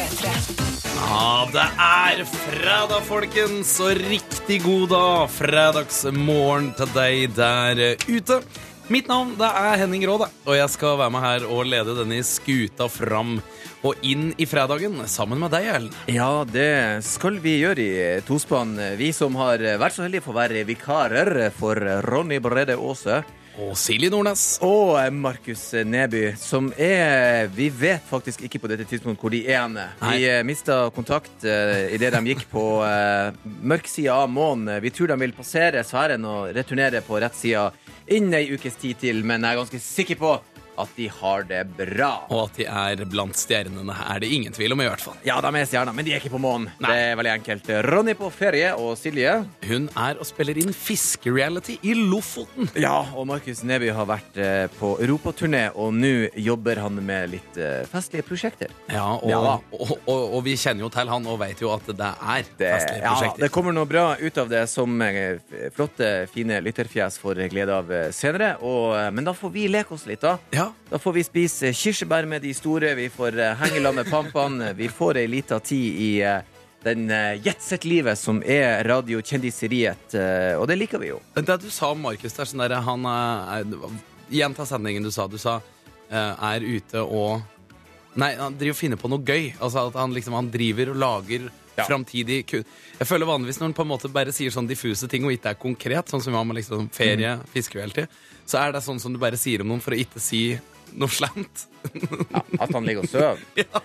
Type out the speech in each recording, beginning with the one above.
Ja, det er fredag, folkens, og riktig god dag. Fredagsmorgen til deg der ute. Mitt navn det er Henning Råde, og jeg skal være med her og lede denne skuta fram og inn i fredagen sammen med deg, Ellen. Ja, det skal vi gjøre i tospann. Vi som har vært så heldige for å være vikarer for Ronny Brede Aase. Og Silje Nordnes. Og Markus Neby, som er Vi vet faktisk ikke på dette tidspunktet hvor de er henne. Vi Nei. mista kontakt uh, idet de gikk på uh, mørksida av månen. Vi tror de vil passere sfæren og returnere på rett side innen ei ukes tid til, men jeg er ganske sikker på at de har det bra. Og at de er blant stjernene, er det ingen tvil om, i hvert fall. Ja, de er stjerner, men de er ikke på månen. Det er veldig enkelt. Ronny på ferie, og Silje Hun er og spiller inn fiskereality i Lofoten. Ja, og Markus Neby har vært eh, på europaturné, og nå jobber han med litt eh, festlige prosjekter. Ja, og, Ja. Og, og, og vi kjenner jo til han og vet jo at det er Det, festlige ja, det kommer noe bra ut av det som eh, flotte, fine lytterfjes får glede av senere. Og, men da får vi leke oss litt, da. Ja, Da får vi spise kirsebær med de store, vi får eh, henge i med pampene, vi får ei lita tid i eh, den jetset-livet som er radiokjendiseriet, eh, og det liker vi jo. Det du sa om Markus der, sånn der, han er, Gjenta sendingen du sa. Du sa eh, er ute og Nei, han driver og finner på noe gøy. Altså at han liksom Han driver og lager Ja. framtidig Jeg føler vanligvis når han på en måte bare sier sånn diffuse ting og ikke er konkret, sånn som vi har med liksom ferie, Mm. fiskehveltid, så er det sånn som du bare sier om noen for å ikke si noe slemt. Ja, at han ligger og sover. Ja.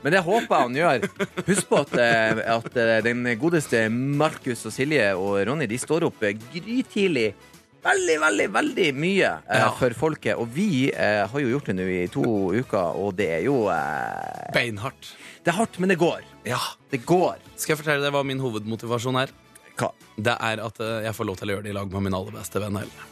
men det håper jeg han gjør. Husk på at, eh, at eh, den godeste Markus og Silje og Ronny de står opp eh, grytidlig. Veldig, veldig, veldig mye Ja. for folket. Og vi eh, har jo gjort det nå i to uker, og det er jo eh, Beinhardt. Det er hardt, men det går. Ja. Det går. Skal jeg fortelle deg hva min hovedmotivasjon er? Hva? Det er at jeg får lov til å gjøre det i lag med min aller beste venn Ellen.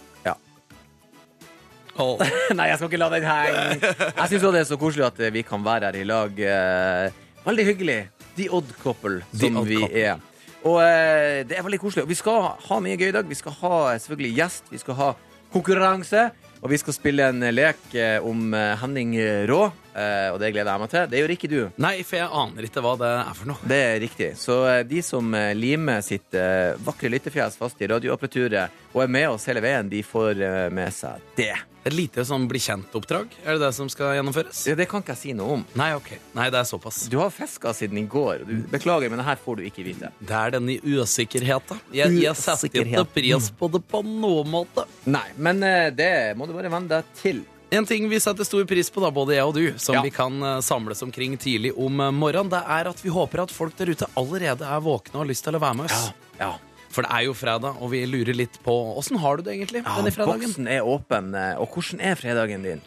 Åh. Nei, jeg skal ikke la den henge. Jeg syns det er så koselig at eh, vi kan være her i lag. eh, Veldig hyggelig. The odd couple, som odd vi couple. er. Og eh, det er veldig koselig. Og vi skal ha mye gøy i dag. Vi skal ha selvfølgelig gjest, vi skal ha konkurranse. Og vi skal spille en lek om Henning Rå, og det gleder jeg meg til. Det gjør ikke du. Nei, for jeg aner ikke hva det er for noe. Det er riktig. Så de som limer sitt vakre lyttefjes fast i radioapparaturet og er med oss hele veien, de får med seg det. Et lite sånn bli kjent-oppdrag? Er det det som skal gjennomføres? Ja, Det kan ikke jeg si noe om. Nei, ok. Nei, det er såpass. Du har fiska siden i går. Du, beklager, men det her får du ikke vite. Det er denne usikkerheten. Jeg, jeg setter ikke pris på det på noen måte. Nei, men eh, det må du bare venne deg til. En ting vi setter stor pris på, da, både jeg og du, som Ja. vi kan eh, samles omkring tidlig om eh, morgenen, det er at vi håper at folk der ute allerede er våkne og har lyst til å være med oss. Ja, ja. For det er jo fredag, og vi lurer litt på åssen har du det egentlig denne fredagen? Boksen er åpen. eh, Og hvordan er fredagen din?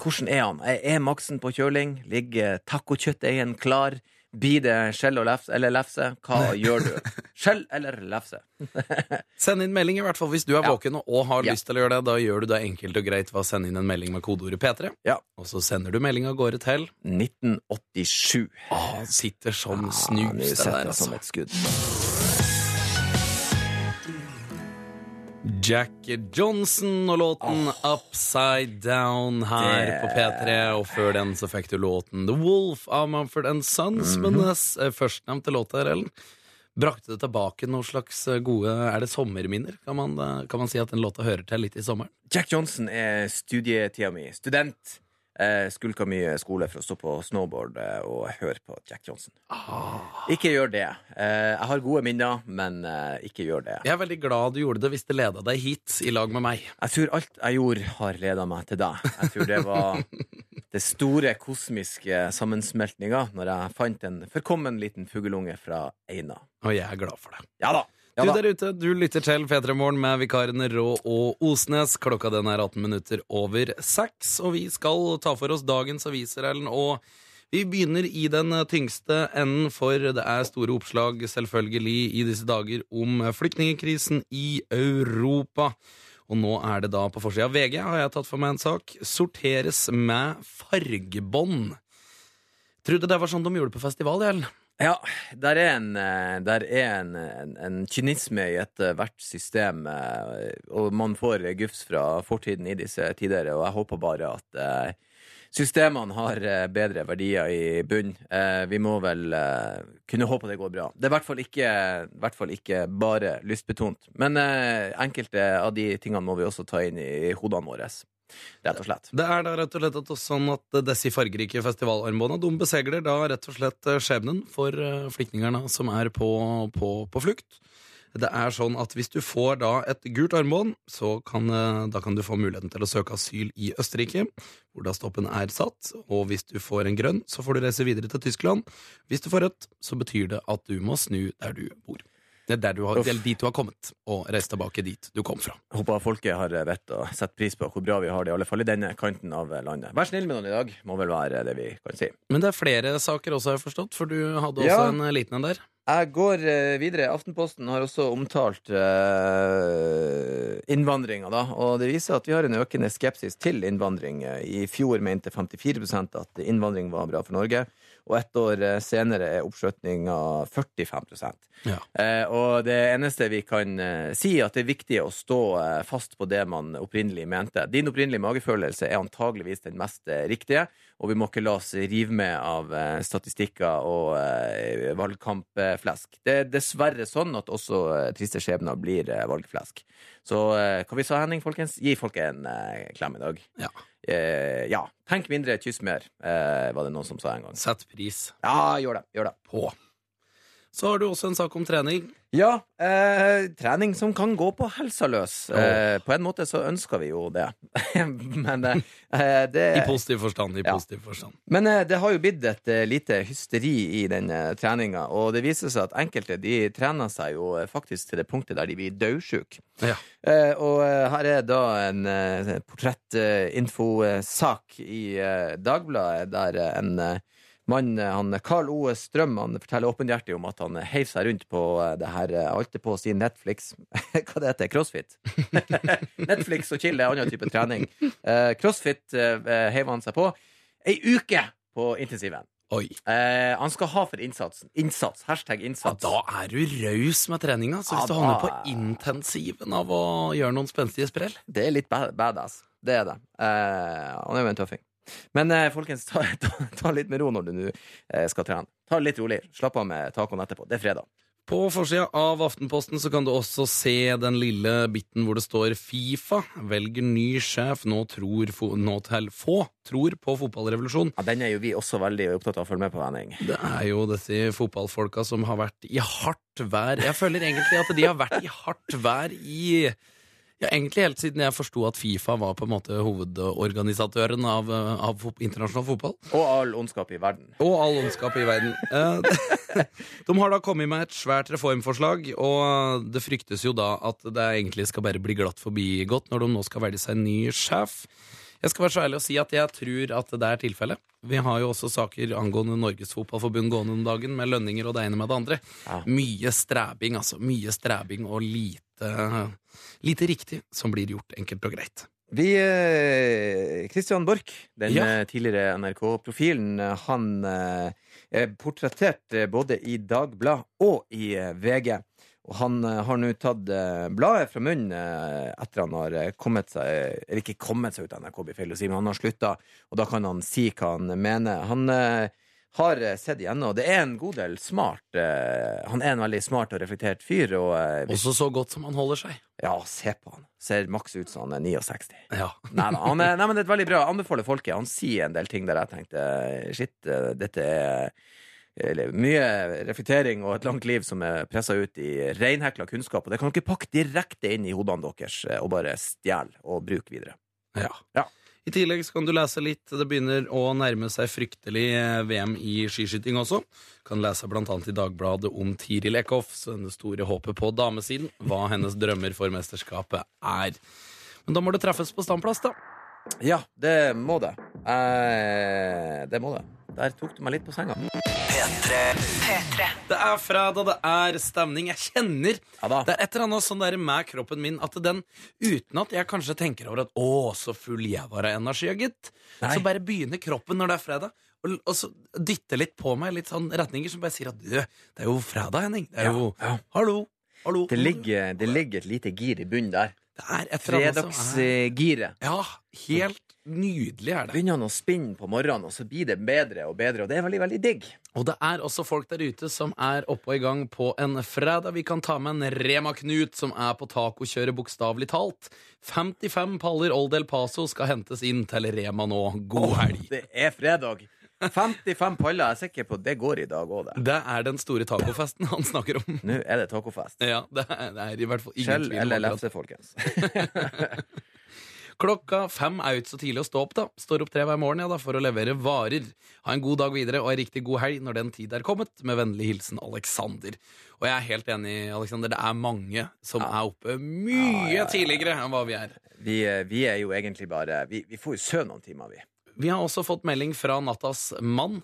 Hvordan er han? Er maksen på kjøling? Ligger tacokjøttdeigen klar? Blir det skjell og lefse, eller lefse? Hva gjør du? Skjell eller lefse? Send inn melding, i hvert fall hvis du er Ja. våken og har Ja. lyst til å gjøre det. Da gjør du det enkelt og greit ved å sende inn en melding med kodeordet P3. Ja. Og så sender du melding av gårde til 1987. Å, sitter som snus, det der, altså. som et skudd. Jack Johnson og låten Upside Down her Det- på P3. Og før den så fikk du låten The Wolf av Mumford and Sons. Men -hmm. Men eh, førstnevnte låta Ellen, brakte det tilbake noen slags eh, gode Er det sommerminner? Kan man, eh, kan man si at den låta hører til litt i sommeren? Jack Johnson er studietida mi. Student. Eh, skulka mye skole for å stå på snowboard eh, og høre på Jack Johnson. Ikke gjør det. Eh, jeg har gode minner, men ikke gjør det. Jeg er veldig glad du gjorde det hvis det leda deg hit i lag med meg. Jeg tror alt jeg gjorde, har leda meg til deg. Jeg tror det var det store kosmiske sammensmeltninga når jeg fant en forkommen liten fugleunge fra Eina. Og jeg er glad for det. Ja da. Ja du der ute, du lytter til P3 Morgen med vikarene Rå og Osnes. Klokka den er 18 minutter over seks, og vi skal ta for oss dagens aviser, Ellen. Og vi begynner i den tyngste enden, for det er store oppslag selvfølgelig i disse dager om flyktningkrisen i Europa. Og nå er det da på forsida av VG, har jeg tatt for meg en sak, sorteres med fargebånd. Trodde det var sånn de gjorde på festival, Ellen. Ja, der er en, eh, der er en, en, en kynisme i ethvert system, eh, og man får gufs fra fortiden i disse tider, og jeg håper bare at eh, systemene har eh, bedre verdier i bunn. Eh, vi må vel eh, kunne håpe det går bra. Det er i hvert fall ikke, hvert fall ikke bare lystbetont. Men eh, enkelte av de tingene må vi også ta inn i hodene våre. Rett og slett. Det er da rett og slett at sånn at disse fargerike festivalarmbåndene de besegler da rett og slett eh, skjebnen for eh, flyktningene som er på, på, på flukt. Det er sånn at Hvis du får da et gult armbånd, så kan, eh, da kan du få muligheten til å søke asyl i Østerrike, hvor da stoppen er satt. Og hvis du får en grønn, så får du reise videre til Tyskland. Hvis du får rødt, så betyr det at du må snu der du bor. Det er der du har, dit du har kommet, og reist tilbake dit du kom fra. Håper folket har vett og setter pris på hvor bra vi har det, i alle fall i denne kanten av landet. Vær snill med noen i dag, må vel være det vi kan si. Men det er flere saker også, har jeg forstått, for du hadde også Ja. en eh, liten en der. Jeg går eh, videre. Aftenposten har også omtalt uh, innvandringa, da. Og det viser at vi har en økende skepsis til innvandring. I fjor mente 54% at innvandring var bra for Norge. Og ett år eh, senere er oppslutninga 45 Ja. Eh, og det eneste vi kan eh, si, er at det er viktig å stå fast på det man opprinnelig mente. Din opprinnelige magefølelse er antageligvis den mest riktige, og vi må ikke la oss rive med av statistikker og valgkampflesk. Det er dessverre sånn at også triste skjebner blir valgflesk. Så hva vi sa, Henning, folkens? Gi folket en klem i dag. Ja. Eh, ja. Tenk mindre, kyss mer, eh, var det noen som sa en gang. Sett pris Ja, gjør det. Gjør det. på. Så har du også en sak om trening. Ja, eh, trening som kan gå på helsa løs. Eh, på en måte så ønsker vi jo det. men eh, det I positiv forstand. i Ja. positiv forstand. Men eh, det har jo blitt et eh, lite hysteri i den eh, treninga, og det viser seg at enkelte de trener seg jo eh, faktisk til det punktet der de blir dødsjuke. Ja. Eh, og eh, her er da en eh, portrettinfosak i eh, Dagbladet der eh, en eh, mann, eh, han Carl O. Strøm, han forteller åpenhjertig om at han eh, heiv seg rundt på eh, det her alltid på å si Netflix. Hva det heter Crossfit? Netflix og chill er annen type trening. Eh, crossfit eh, heiv han seg på. Ei uke på intensiven. Eh, han skal ha for innsatsen. Innsats. Hashtag Ja, innsats. da er du raus med treninga. Så Ja, hvis du havner på intensiven av å gjøre noen spenstige sprell Det er litt badass. Det er det. Eh, han er jo en tøffing. Men eh, folkens, ta, ta, ta litt med ro når du nå eh, skal trene. Ta det litt rolig. Slapp av med tacoen etterpå. Det er fredag. På forsida av Aftenposten så kan du også se den lille biten hvor det står Fifa velger ny sjef. Nå tror fo nå til få tror på fotballrevolusjon. Ja, den er jo vi også veldig opptatt av å følge med på, Henning. Det er jo disse fotballfolka som har vært i hardt vær. Jeg føler egentlig at de har vært i hardt vær i ja, egentlig helt siden jeg forsto at Fifa var på en måte hovedorganisatøren av, eh, av internasjonal fotball. Og all ondskap i verden. Og all ondskap i verden. Eh, De har da kommet med et svært reformforslag, og det fryktes jo da at det egentlig skal bare bli glatt forbigått når de nå skal velge seg en ny sjef. Jeg skal være så ærlig å si at jeg tror at det er tilfellet. Vi har jo også saker angående Norges Fotballforbund gående om dagen, med lønninger og det ene med det andre. Ja. Mye stræbing, altså. Mye stræbing og lite, lite riktig som blir gjort enkelt og greit. Vi, eh, Christian Borch, den Ja. eh, tidligere NRK-profilen, eh, han er portrettert både i Dagbladet og i VG. Og han har nå tatt bladet fra munnen etter han har kommet seg Eller ikke kommet seg ut av NRK, blir feil å si, men han har slutta. Og da kan han si hva han mener. Han har eh, sett igjennom. Det er en god del smart eh, Han er en veldig smart og reflektert fyr. Og eh, hvis, Også så godt som han holder seg. ja, se på han. Ser maks ut som han er 69. Ja. Nei, han er, nei, men det er et veldig bra. Anbefaler folket. Han sier en del ting der jeg tenkte shit, dette er eller, mye reflektering og et langt liv som er pressa ut i reinhekla kunnskap. Og det kan dere pakke direkte inn i hodene deres og bare stjele og bruke videre. Ja. Ja. I tillegg så kan du lese litt. Det begynner å nærme seg fryktelig eh, VM i skiskyting også. Kan lese annet i Dagbladet om Tiril Eckhoff, det store håpet på damesiden, hva hennes drømmer for mesterskapet er. Men da må det treffes på standplass, da. Ja, det må det. Eh, det må det. Der tok du meg litt på senga. Det er fredag, det er stemning. Jeg kjenner Ja da. Det er et eller annet sånn der med kroppen min at den, uten at jeg kanskje tenker over at 'å, så full jeg var av energi, gitt', Nei. så bare begynner kroppen når det er fredag, og, og så dytter litt på meg litt sånn retninger som bare sier at 'du, det er jo fredag, Henning'. Det er jo Ja. Hallo, hallo. Det ligger, det ligger et lite gir i bunnen der. Er er Fredagsgiret. Ja, helt nydelig er det. Begynner han å spinne på morgenen, og så blir det bedre og bedre, og det er veldig, veldig digg. Og det er også folk der ute som er oppe og i gang på en fredag. Vi kan ta med en Rema Knut som er på tacokjøret, bokstavelig talt. 55 paller Old El Paso skal hentes inn til Rema nå. God helg. Det er fredag. 55 paller. Jeg er sikker på det går i dag òg, det. Det er den store tacofesten han snakker om. Nå er det tacofest. Ja, det er, det er i hvert fall ingen Kjell tvil Kjell lefse, folkens. Klokka fem er ut så tidlig å stå opp, da. Står opp tre hver morgen ja, da, for å levere varer. Ha en god dag videre og en riktig god helg når den tid er kommet. Med vennlig hilsen Alexander. Og jeg er helt enig, Alexander. Det er mange som er oppe mye tidligere enn hva vi er. Vi, eh, vi er jo egentlig bare Vi, vi får jo søvn noen timer, vi. Vi har også fått melding fra nattas mann.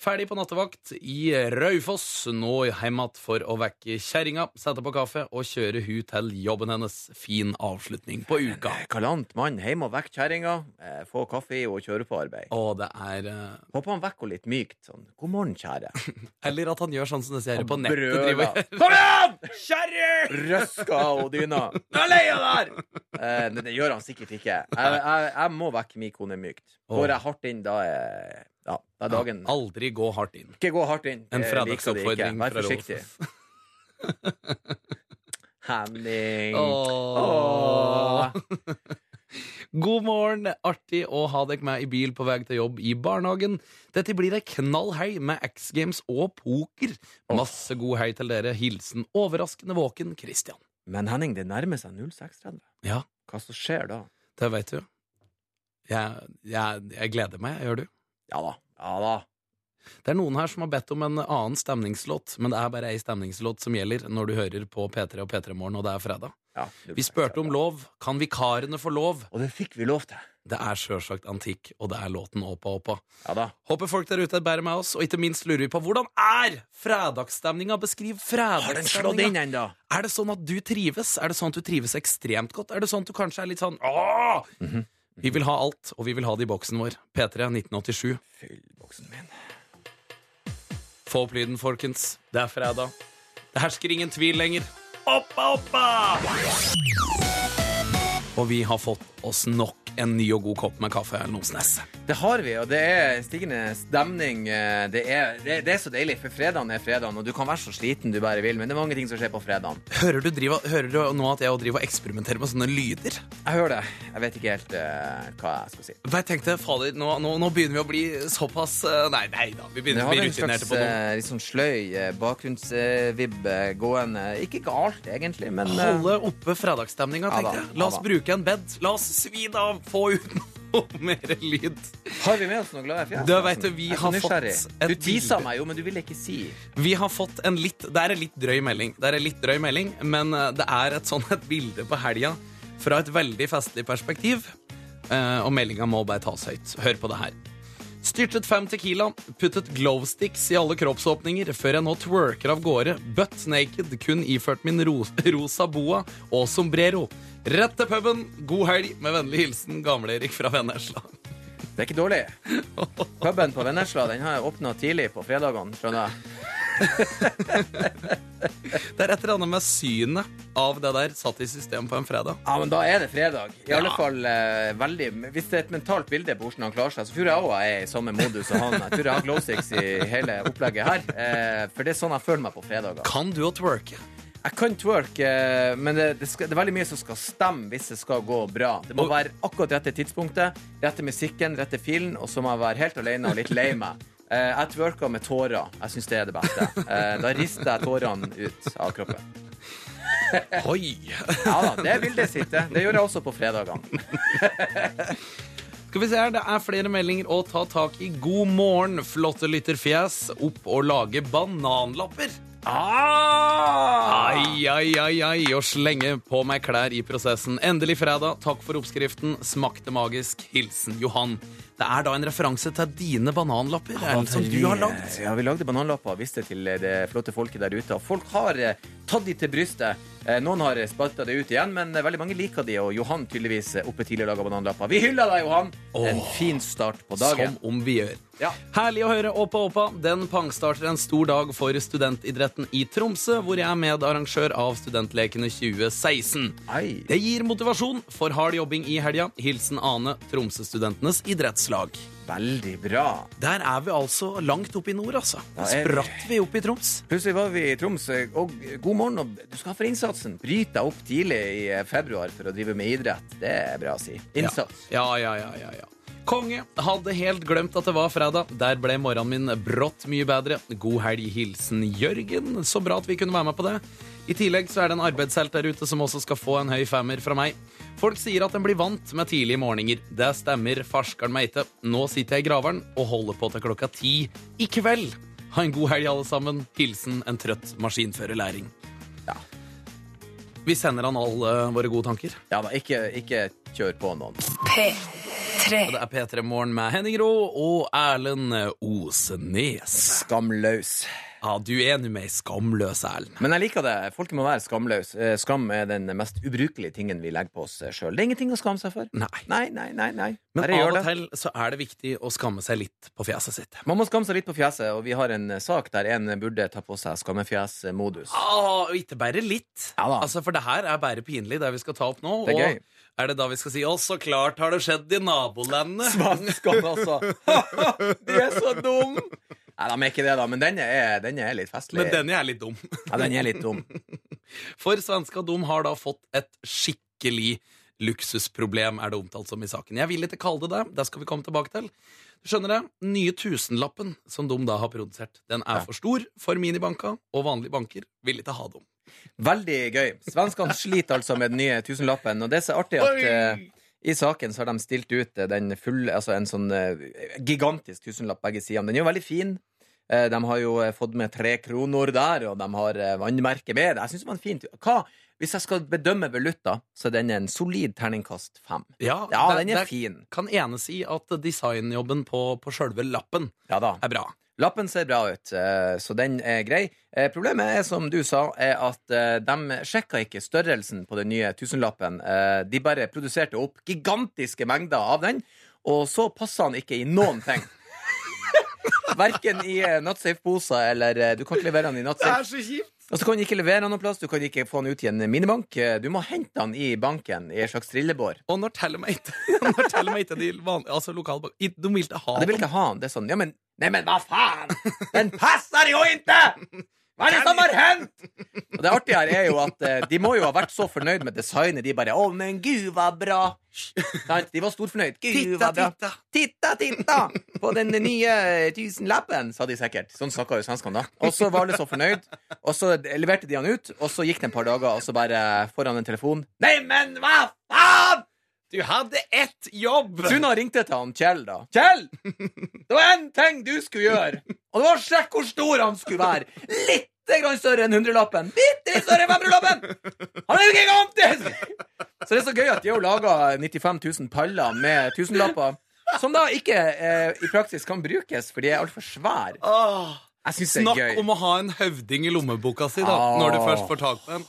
Ferdig på nattevakt i Raufoss. Nå hjem igjen for å vekke kjerringa, sette på kaffe og kjøre hun til jobben hennes. Fin avslutning på uka. Galant mann. Hjem og vekk kjerringa, eh, få kaffe i og kjøre på arbeid. Og det er Uh... Håper han vekker henne litt mykt. Sånn. God morgen, kjære. Eller at han gjør sånn som det ser ut på nettet driver Kom igjen! Kjerring! Røska og dyna. Nå er der! Eh, det, det gjør han sikkert ikke. Jeg, jeg, jeg må vekke min kone mykt. Går jeg hardt inn, da er, ja, det er dagen Aldri gå hardt inn. Ikke gå hardt inn. En fredagsoppfordring fra. Rolf. Henning. Åh. God morgen, artig å ha deg med i bil på vei til jobb i barnehagen. Dette blir ei knall helg med X Games og poker. Masse god hei til dere. Hilsen overraskende våken Christian. Men Henning, det nærmer seg 0630. Ja, Hva som skjer da? det veit du. Jeg, jeg, jeg gleder meg, gjør du? Ja da. Ja da. Det er noen her som har bedt om en annen stemningslåt, men det er bare ei stemningslåt som gjelder når du hører på P3 og P3 Morgen, og det er fredag. Ja, Vi spurte om lov. Kan vikarene få lov? Og det fikk vi lov til. Det er sjølsagt antikk, og det er låten Åpa Åpa. Ja da. Håper folk der ute bærer med oss, og ikke minst lurer vi på hvordan er fredagsstemninga? Beskriv fredagsstemninga. Er det sånn at du trives? Er det sånn at du trives ekstremt godt? Er det sånn at du kanskje er litt sånn Åh! Mhm. Vi vil ha alt, og vi vil ha det i boksen vår. P3 1987. Fyll boksen min. Få opp lyden, folkens. Det er fredag. Det hersker ingen tvil lenger. Oppa, oppa! Og vi har fått oss nok en ny og god kopp med kaffe. eller Nosnes. Det har vi, og det er stigende stemning. Det er, det, det er så deilig, for fredagen er fredagen, og du kan være så sliten du bare vil, men det er mange ting som skjer på fredagen. Hører du, driver, hører du nå at jeg driver og eksperimenterer med sånne lyder? Jeg hører det. Jeg vet ikke helt uh, hva jeg skal si. Jeg tenkte, fader, nå, nå, nå begynner vi å bli såpass uh, Nei, nei da. Vi begynner å bli rutinerte på noe. eh, litt sånn sløy eh, bakgrunnsvibb gående. Ikke galt, egentlig, men uh... Holde oppe fredagsstemninga, tenkte jeg. La oss bruke en bed. La oss svi det av. Få ut noe mer lyd. har vi med oss noe glade fjes? Du vet du, vi Jeg er så har fått Du tisa meg jo, men du ville ikke si. Vi har fått en litt Det er en litt drøy melding. Det er en litt drøy melding, men eh, det er et sånn et bilde på helga fra et veldig festlig perspektiv. Eh, og meldinga må bare tas høyt. Hør på det her. Styrtet fem Tequila, puttet glowsticks i alle kroppsåpninger før jeg nå twerker av gårde, butt naked, kun iført min ro rosa boa og sombrero. Rett til puben. God helg. Med vennlig hilsen Gamle-Erik fra Vennesla. Det er ikke dårlig. Puben på Vennesla den har jeg åpna tidlig på fredagene, skjønner jeg. Det er et eller annet med synet av det der satt i system på en fredag. Ja, men da er det fredag. I alle fall eh, veldig Hvis det er et mentalt bilde på hvordan han klarer seg, så tror jeg òg jeg er i samme modus som han. Jeg tror jeg har glowsticks i hele opplegget her. Eh, for det er sånn jeg føler meg på fredager. Kan du å twerke? Jeg kan twerk, eh, men det, det, skal, det er veldig mye som skal stemme hvis det skal gå bra. Det må Og- være akkurat rette tidspunktet, rette musikken, rette filen, og så må jeg være helt alene og litt lei meg. Eh, jeg twerker med tårer. Jeg syns det er det beste. Eh, da rister jeg tårene ut av kroppen. Oi! Ja da, det bildet sitter. Det gjør jeg også på fredagene. Skal vi se her, Det er flere meldinger å ta tak i. God morgen, flotte lytterfjes. Opp og lage bananlapper. Ah! Ai, ai, ai, ai, og slenge på meg klær i prosessen. Endelig fredag. Takk for oppskriften. Smakte magisk. Hilsen Johan. Det er da en referanse til dine bananlapper Erlend, som du har lagd. Ja, vi lagde bananlapper og viste til eh, det flotte folket der ute. Og folk har eh, tatt de til brystet. Eh, Noen har spalta det ut igjen, men eh, veldig mange liker de. Og Johan tydeligvis eh, oppe tidlig og laga bananlapper. Vi hyller deg, Johan! En fin start på dagen. Som om vi gjør. Ja. Herlig å høre Åpa Åpa. Den pangstarter en stor dag for studentidretten i Tromsø, hvor jeg er medarrangør av Studentlekene 2016. Ei. Det gir motivasjon for hard jobbing i helga. Hilsen Ane, Tromsø-studentenes idrettslag. Veldig bra. Der er vi altså langt oppe i nord, altså. Ja, er vi- Spratt vi opp i Troms. Plutselig var vi i Troms, og god morgen. Og du skal for innsatsen. Bryt deg opp tidlig i eh, februar for å drive med idrett. Det er bra å si. Innsats. Ja, ja, ja, ja, ja. Konge. Hadde helt glemt at det var fredag. Der ble morgenen min brått mye bedre. God helg, hilsen Jørgen. Så bra at vi kunne være med på det. I tillegg så er det en arbeidshelt der ute som også skal få en høy femmer fra meg. Folk sier at den blir vant med tidlige morgener. Det stemmer farskeren meite. Nå sitter jeg i graveren og holder på til klokka ti i kveld. Ha en god helg, alle sammen. Hilsen en trøtt maskinførerlæring. Ja. Vi sender han alle våre gode tanker. Ja da, ikke, ikke kjør på noen. P3. Det er P3 Morgen med Henning Rå og Erlend Osenes. Skamløs. Ja, du er nå med ei skamløs Erlend. Men jeg liker det. Folk må være skamløse. Eh, Skam er den mest ubrukelige tingen vi legger på oss sjøl. Det er ingenting å skamme seg for. Nei. Nei, nei, nei. nei. Men av og til så er det viktig å skamme seg litt på fjeset sitt. Man må skamme seg litt på fjeset, og vi har en sak der en burde ta på seg skammefjesmodus. Og ikke bare litt. Ja da. Altså, For det her er bare pinlig, det vi skal ta opp nå. Det er og gøy. er det da vi skal si 'Å, så klart har det skjedd i nabolandet'? Svenskene, altså. De er så dum! Nei, de er ikke det, da, men denne er, denne er litt festlig. Men denne er litt dum. Ja, den er litt dum. For svenska dum har da fått et skikkelig luksusproblem, er det omtalt som i saken. Jeg vil ikke kalle det det. Det skal vi komme tilbake til. Du skjønner det? Nye tusenlappen som dum da har produsert, den er Ja. for stor for minibanker, og vanlige banker vil ikke ha dum. Veldig gøy. Svenskene sliter altså med den nye tusenlappen, og det er så artig at eh, i saken så har de stilt ut eh, den fulle, altså en sånn eh, gigantisk tusenlapp begge sider. Den er jo veldig fin. Eh, De har jo eh, fått med tre kroner der, og de har vannmerket vannmerke med. Jeg synes det var en fin tur. Hva? Hvis jeg skal bedømme valuta, så er den en solid terningkast fem. Ja, Ja, den er fin. kan enes i at designjobben på, på sjølve lappen Ja er bra. Lappen ser bra ut, eh, så den er grei. Eh, Problemet er, som du sa, er at eh, de sjekka ikke størrelsen på den nye tusenlappen. Eh, De bare produserte opp gigantiske mengder av den, og så passa den ikke i noen ting. Verken i eh, Natsafe-poser eller eh, Du kan ikke levere den i Notsafe. Det er så kjipt! Og så kan du ikke levere den noen plass, du kan ikke få den ut i en minibank. Eh, Du må hente den i banken i en slags trillebår. Og når teller meg ikke Når teller meg ikke de vanlige Altså lokalbanken, De vil ikke ha Ja, de vil ikke ha den. Det er sånn, ja men Nei, men hva faen? Den passer jo ikke! Hva er det som har hendt? Og det artige her er jo at eh, de må jo ha vært så fornøyd med designet. De bare 'Å, men gud, hva bra'. Sant? De var storfornøyd. Gud, Titta, hva bra. titta. Titta, titta på den nye eh, tusenlappen, sa de sikkert. Sånn snakka jo svenskene da. Og så var alle så fornøyd, og så leverte de han ut, og så gikk det en par dager, og så bare foran en telefon. Nei, men hva faen? Du hadde ett jobb! Suna ringte til han Kjell, da. Kjell! Det var én ting du skulle gjøre, og det var å sjekke hvor stor han skulle være. Litt grann større enn hundrelappen. Bitte litt større enn femmerlappen! Han er jo gigantisk! Så det er så gøy at de har laga 95 000 paller med tusenlapper, som da ikke eh, i praksis kan brukes, for de er altfor svære. Jeg syns det er snakk gøy. om å ha en høvding i lommeboka si, da, Ah. når du først får tak på en.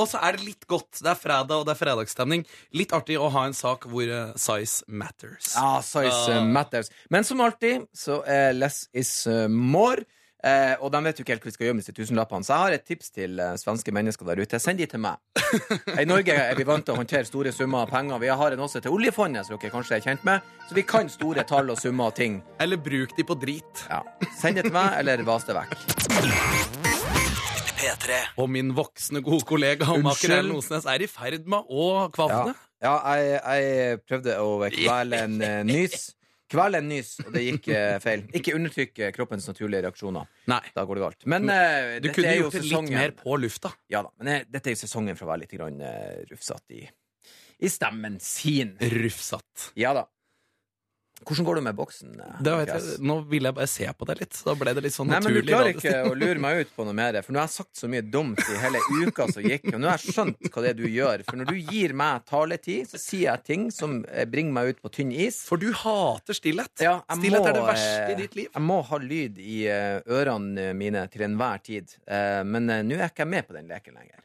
Og så er det litt godt. Det er fredag, og det er fredagsstemning. Litt artig å ha en sak hvor uh, size matters. Ja, size uh, matters. Men som alltid så er less is more. Eh, og de vet jo ikke helt hva de skal gjøre med disse tusenlappene. Så jeg har et tips til eh, svenske mennesker der ute. Send de til meg. I Norge er vi vant til å håndtere store summer av penger. Vi har en også til oljefondet, som dere kanskje er kjent med. Så vi kan store tall og summer og ting. Eller bruk de på drit. Ja. Send det til meg, eller vas det vekk. Og min voksne, gode kollega Unnskyld. Osnes er i ferd med å kvavne. Ja, jeg, jeg prøvde å kvele en eh, nys. Kvele en nys, og det gikk eh, feil. Ikke undertrykke kroppens naturlige reaksjoner. Nei. Da går det galt. Men eh, Du dette kunne er jo gjort det litt mer på lufta. Ja da, men eh, dette er jo sesongen for å være litt grann, eh, rufsete i, i stemmen sin. Rufsatt. Ja da. Hvordan går du med boksen? eh, jeg, nå ville jeg bare se på deg litt, da ble det litt sånn Nei, men du klarer ikke å lure meg ut på noe mer, for nå har jeg sagt så mye dumt i hele uka som gikk, og nå har jeg skjønt hva det er du gjør. For når du gir meg taletid, så sier jeg ting som eh, bringer meg ut på tynn is. For du hater stillhet. Ja, stillhet må, er det verste eh, i ditt liv. Jeg må ha lyd i eh, ørene mine til enhver tid. Eh, Men eh, nå er jeg ikke med på den leken lenger.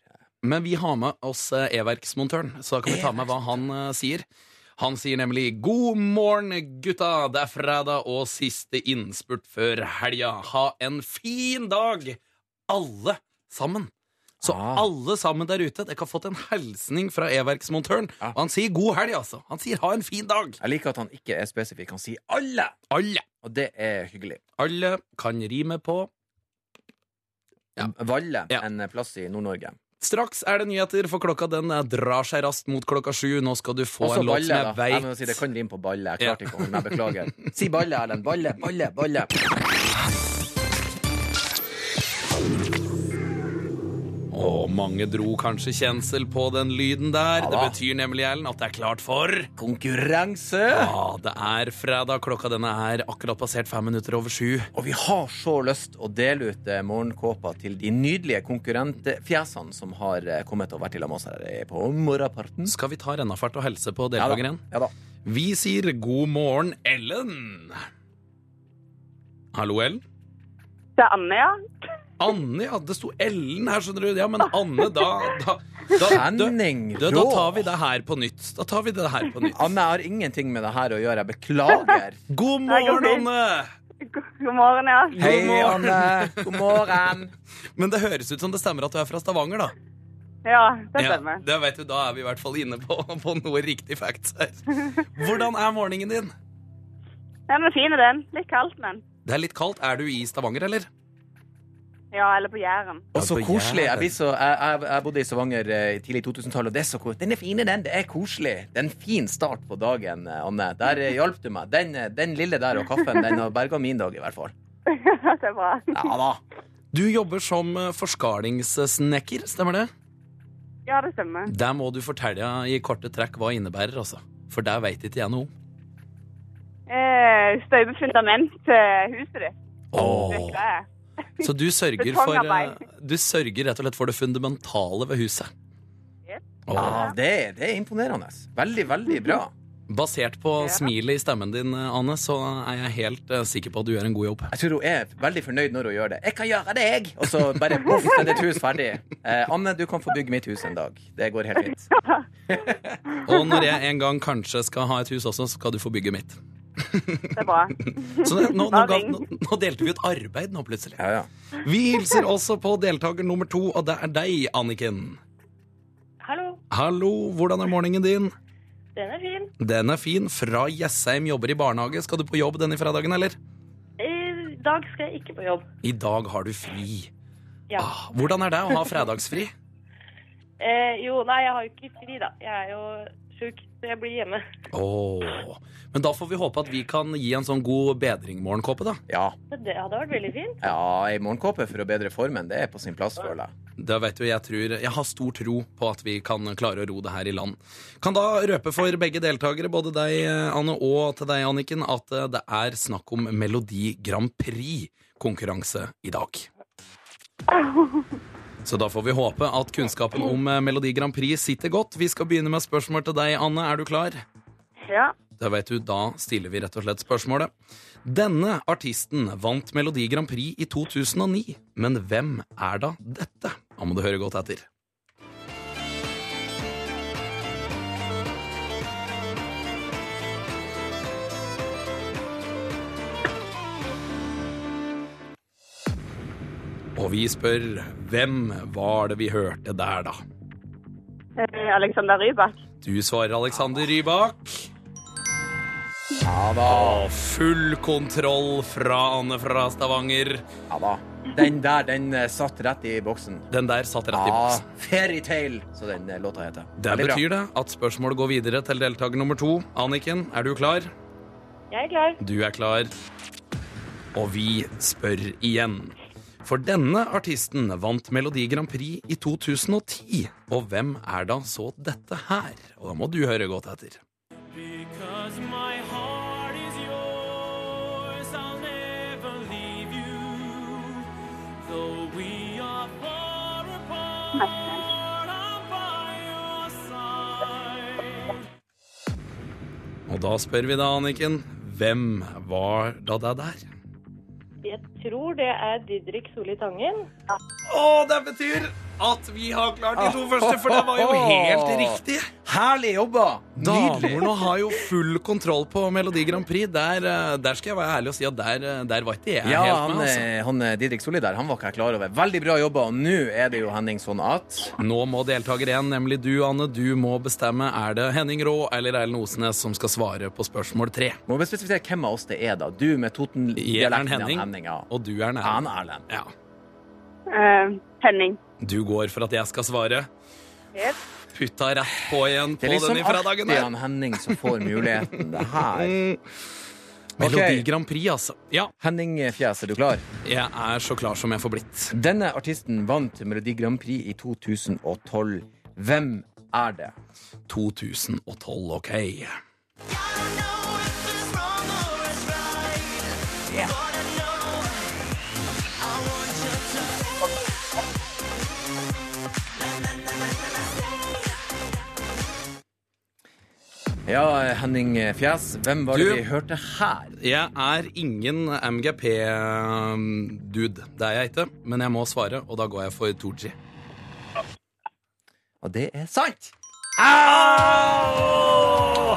Men vi har med oss eh, e-verksmontøren, så da kan vi ta med hva han eh, sier. Han sier nemlig 'God morgen, gutta'. Det er fredag og siste innspurt før helga. Ha en fin dag, alle sammen. Så Ah. alle sammen der ute, dere har fått en hilsning fra e-verksmontøren. Ja. Og han sier 'god helg', altså. Han sier 'ha en fin dag'. Jeg liker at han ikke er spesifikk. Han sier alle, Alle. og det er hyggelig. Alle kan rime på Ja. Valle, Ja. en plass i Nord-Norge. Straks er det nyheter, for klokka den drar seg raskt mot klokka sju. Nå skal du få Også en låt som jeg veit si det kan rime på balle. Jeg klarte ikke å holde meg. Beklager. Si balle, Erlend. Balle, balle, balle. Og mange dro kanskje kjensel på den lyden der. Ja det betyr nemlig, Ellen, at det er klart for Konkurranse! Ja, det er fredag. Klokka denne er akkurat passert fem minutter over sju. Og vi har så lyst å dele ut eh, morgenkåpa til de nydelige konkurrentfjesene som har eh, kommet og vært i lag med oss her eh, på morgenparten. Skal vi ta rennafart og helse på Ja da. Ja da. Vi sier god morgen, Ellen. Hallo, Ellen? Det er Anne, ja. Anne, ja. Det sto Ellen her, skjønner du. Ja, men Anne, da Da, da, da, da, da tar vi det her på nytt. Da tar vi det her på nytt. Anne, jeg har ingenting med det her å gjøre. Jeg beklager. God morgen. Anne! God morgen, ja. Hei. Anne. God morgen. Men det høres ut som det stemmer at du er fra Stavanger, da. Ja, det Ja, stemmer. det vet du, Da er vi i hvert fall inne på, på noe riktig facts her. Hvordan er morgenen din? Den er fin, den. Litt kaldt, men. Det er litt kaldt. Er du i Stavanger, eller? Ja, eller på Jæren. Og så koselig. Jeg, så, jeg, jeg, bodde i Stavanger eh, tidlig i 2000-tallet, og det er så koselig. Den er fin, den. Det er koselig. Det er en fin start på dagen, eh, Anne. Der eh, hjalp du meg. Den, eh, den lille der og kaffen, den har berga min dag, i hvert fall. det er bra. Ja da. Du jobber som forskalingssnekker, stemmer det? Ja, det stemmer. Der må du fortelle i korte trekk hva innebærer, altså. For der veit ikke jeg noe. Eh, Støype fundament til huset ditt. Det Så du sørger for eh, Du sørger rett og slett for det fundamentale ved huset. Ja, det, det er imponerende. Veldig, veldig bra. Basert på Ja. smilet i stemmen din, eh, Anne, så er jeg helt eh, sikker på at du gjør en god jobb. Jeg tror hun er veldig fornøyd når hun gjør det. 'Jeg kan gjøre det, jeg!' Og så bare boff, er det et hus ferdig. Eh, Anne, du kan få bygge mitt hus en dag. Det går helt fint. Og når jeg en gang kanskje skal ha et hus også, så skal du få bygge mitt. Det er bra. Så det, nå, nå, ga, nå, nå delte vi ut arbeid nå, plutselig. Ja, ja. Vi hilser også på deltaker nummer to, og det er deg, Anniken. Hallo, Hallo, hvordan er morgenen din? den er fin. Den er fin. Fra Jessheim jobber i barnehage. Skal du på jobb denne fredagen, eller? I dag skal jeg ikke på jobb. I dag har du fri. Ja. Ah, hvordan er det å ha fredagsfri? Eh, jo, nei, jeg har jo ikke fri, da. Jeg er jo sjuk, så jeg blir hjemme. Åh, Men da får vi håpe at vi kan gi en sånn god bedring-morgenkåpe, da. ja. Så det hadde vært veldig fint. ja ei morgenkåpe for å bedre formen, det er på sin plass, føler jeg. Da vet du, jeg, tror, jeg har stor tro på at vi kan klare å ro det her i land. Kan da røpe for begge deltakere, både deg, Anne, og til deg, Anniken, at eh, det er snakk om Melodi Grand Prix-konkurranse i dag. Så da får vi håpe at kunnskapen om eh, Melodi Grand Prix sitter godt. Vi skal begynne med spørsmål til deg, Anne. Er du klar? Ja. Da vet du, da stiller vi rett og slett spørsmålet. Denne artisten vant Melodi Grand Prix i 2009, men hvem er da dette? Da må du høre godt etter. Og vi spør hvem var det vi hørte der, da? Eh, Alexander Rybak. Du svarer Alexander Rybak. Ja da. Full kontroll fra Anne fra Stavanger. Ja da. Den der, den eh, satt rett i boksen. Den der satt rett i Ja, boksen. Fairytale, så den eh, låta heter. Det betyr det at spørsmålet går videre til deltaker nummer to. Anniken, er du klar? Jeg er klar. Du er klar. Og vi spør igjen. For denne artisten vant Melodi Grand Prix i 2010. Og hvem er da så dette her? Og da må du høre godt etter. Og da spør vi da, Anniken, hvem var da det der? Jeg tror det er Didrik Solli Tangen. Å, det betyr at vi har klart de to første, for det var jo helt riktig. Herlig jobba! Damene har jo full kontroll på Melodi Grand Prix. Der, eh, der skal jeg være ærlig og si at der, eh, der var ikke jeg Ja, helt han, med. altså. eh, han eh, Didrik Solli der, han var ikke jeg klar over. Veldig bra jobba. Og nå er det jo Henning sånn at Nå må deltaker én, nemlig du, Anne, du må bestemme. Er det Henning Rå eller Erlend Osnes som skal svare på spørsmål tre? Må vi spesifisere hvem av oss det er, da. Du med Toten-dialekten Henning, Henning. Ja. og du er Han. Erlend. Ja. Uh, Henning. Du går for at jeg skal svare. Yep. Putta rett på igjen Det på er liksom den ifra dagen alltid der. han Henning som får muligheten. Det her. Melodi Ok. Grand Prix, altså. Ja, Henning Fjes, er du klar? jeg er så klar som jeg får blitt. Denne artisten vant Melodi Grand Prix i 2012. Hvem er det? 2012, OK. Ja, Henning Fjes, hvem var det vi hørte her? Jeg er ingen MGP-dude. Det er jeg ikke, men jeg må svare, og da går jeg for Tooji. Og det er sant!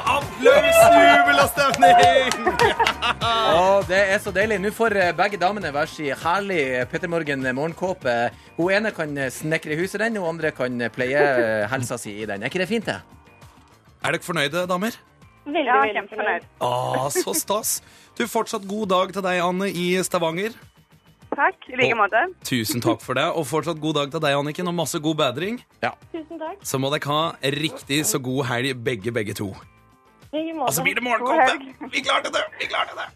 Applaus, jubel og stemning! Og det er så deilig. Nå får eh, begge damene hver sin herlig Petter Morgen morgenkåpe. Hun ene kan snekre i huset den, hun andre kan pleie helsa si i den. Er ikke det fint, det? Er dere fornøyde, damer? Veldig, Ja, veldig kjempefornøyd. Ah, så stas. Du, Fortsatt god dag til deg, Anne, i Stavanger. Takk. I like Og- måte. Tusen takk for det. Og fortsatt god dag til deg, Anniken, og masse god bedring. Ja. Tusen takk. Så må dere ha riktig så god helg, begge, begge to. Og så blir det morgenkåpe! Vi klarte det! Vi klarte det!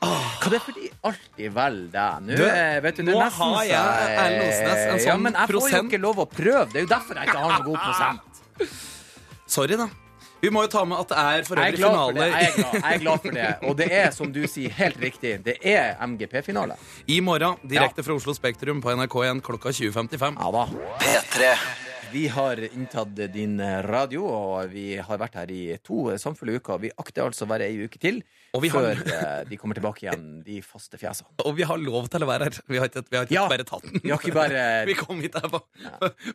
Hva det er fordi alltid velger deg? Nå, Du, eh, vet du, det er nå nesten har jeg, Erlend Osnes, en Ja, sånn men jeg får jo ikke lov å prøve. Det er jo derfor jeg ikke har noen god prosent. Sorry, da. Vi må jo ta med at det er for Jeg øvrig finale. Jeg er glad, jeg er glad for det. Og det er, som du sier, helt riktig. Det er MGP-finale. i morgen, direkte fra Oslo Spektrum på NRK1 klokka 20.55. Ja da. P3. Vi har inntatt din radio, og vi har vært her i to samfulle uker. Vi akter altså å være ei uke til Og vi har- før eh, de kommer tilbake igjen, de faste fjesene. Og vi har lov til å være her. Vi har ikke, vi har ikke Ja. bare tatt den. Vi har ikke bare Vi kom hit her på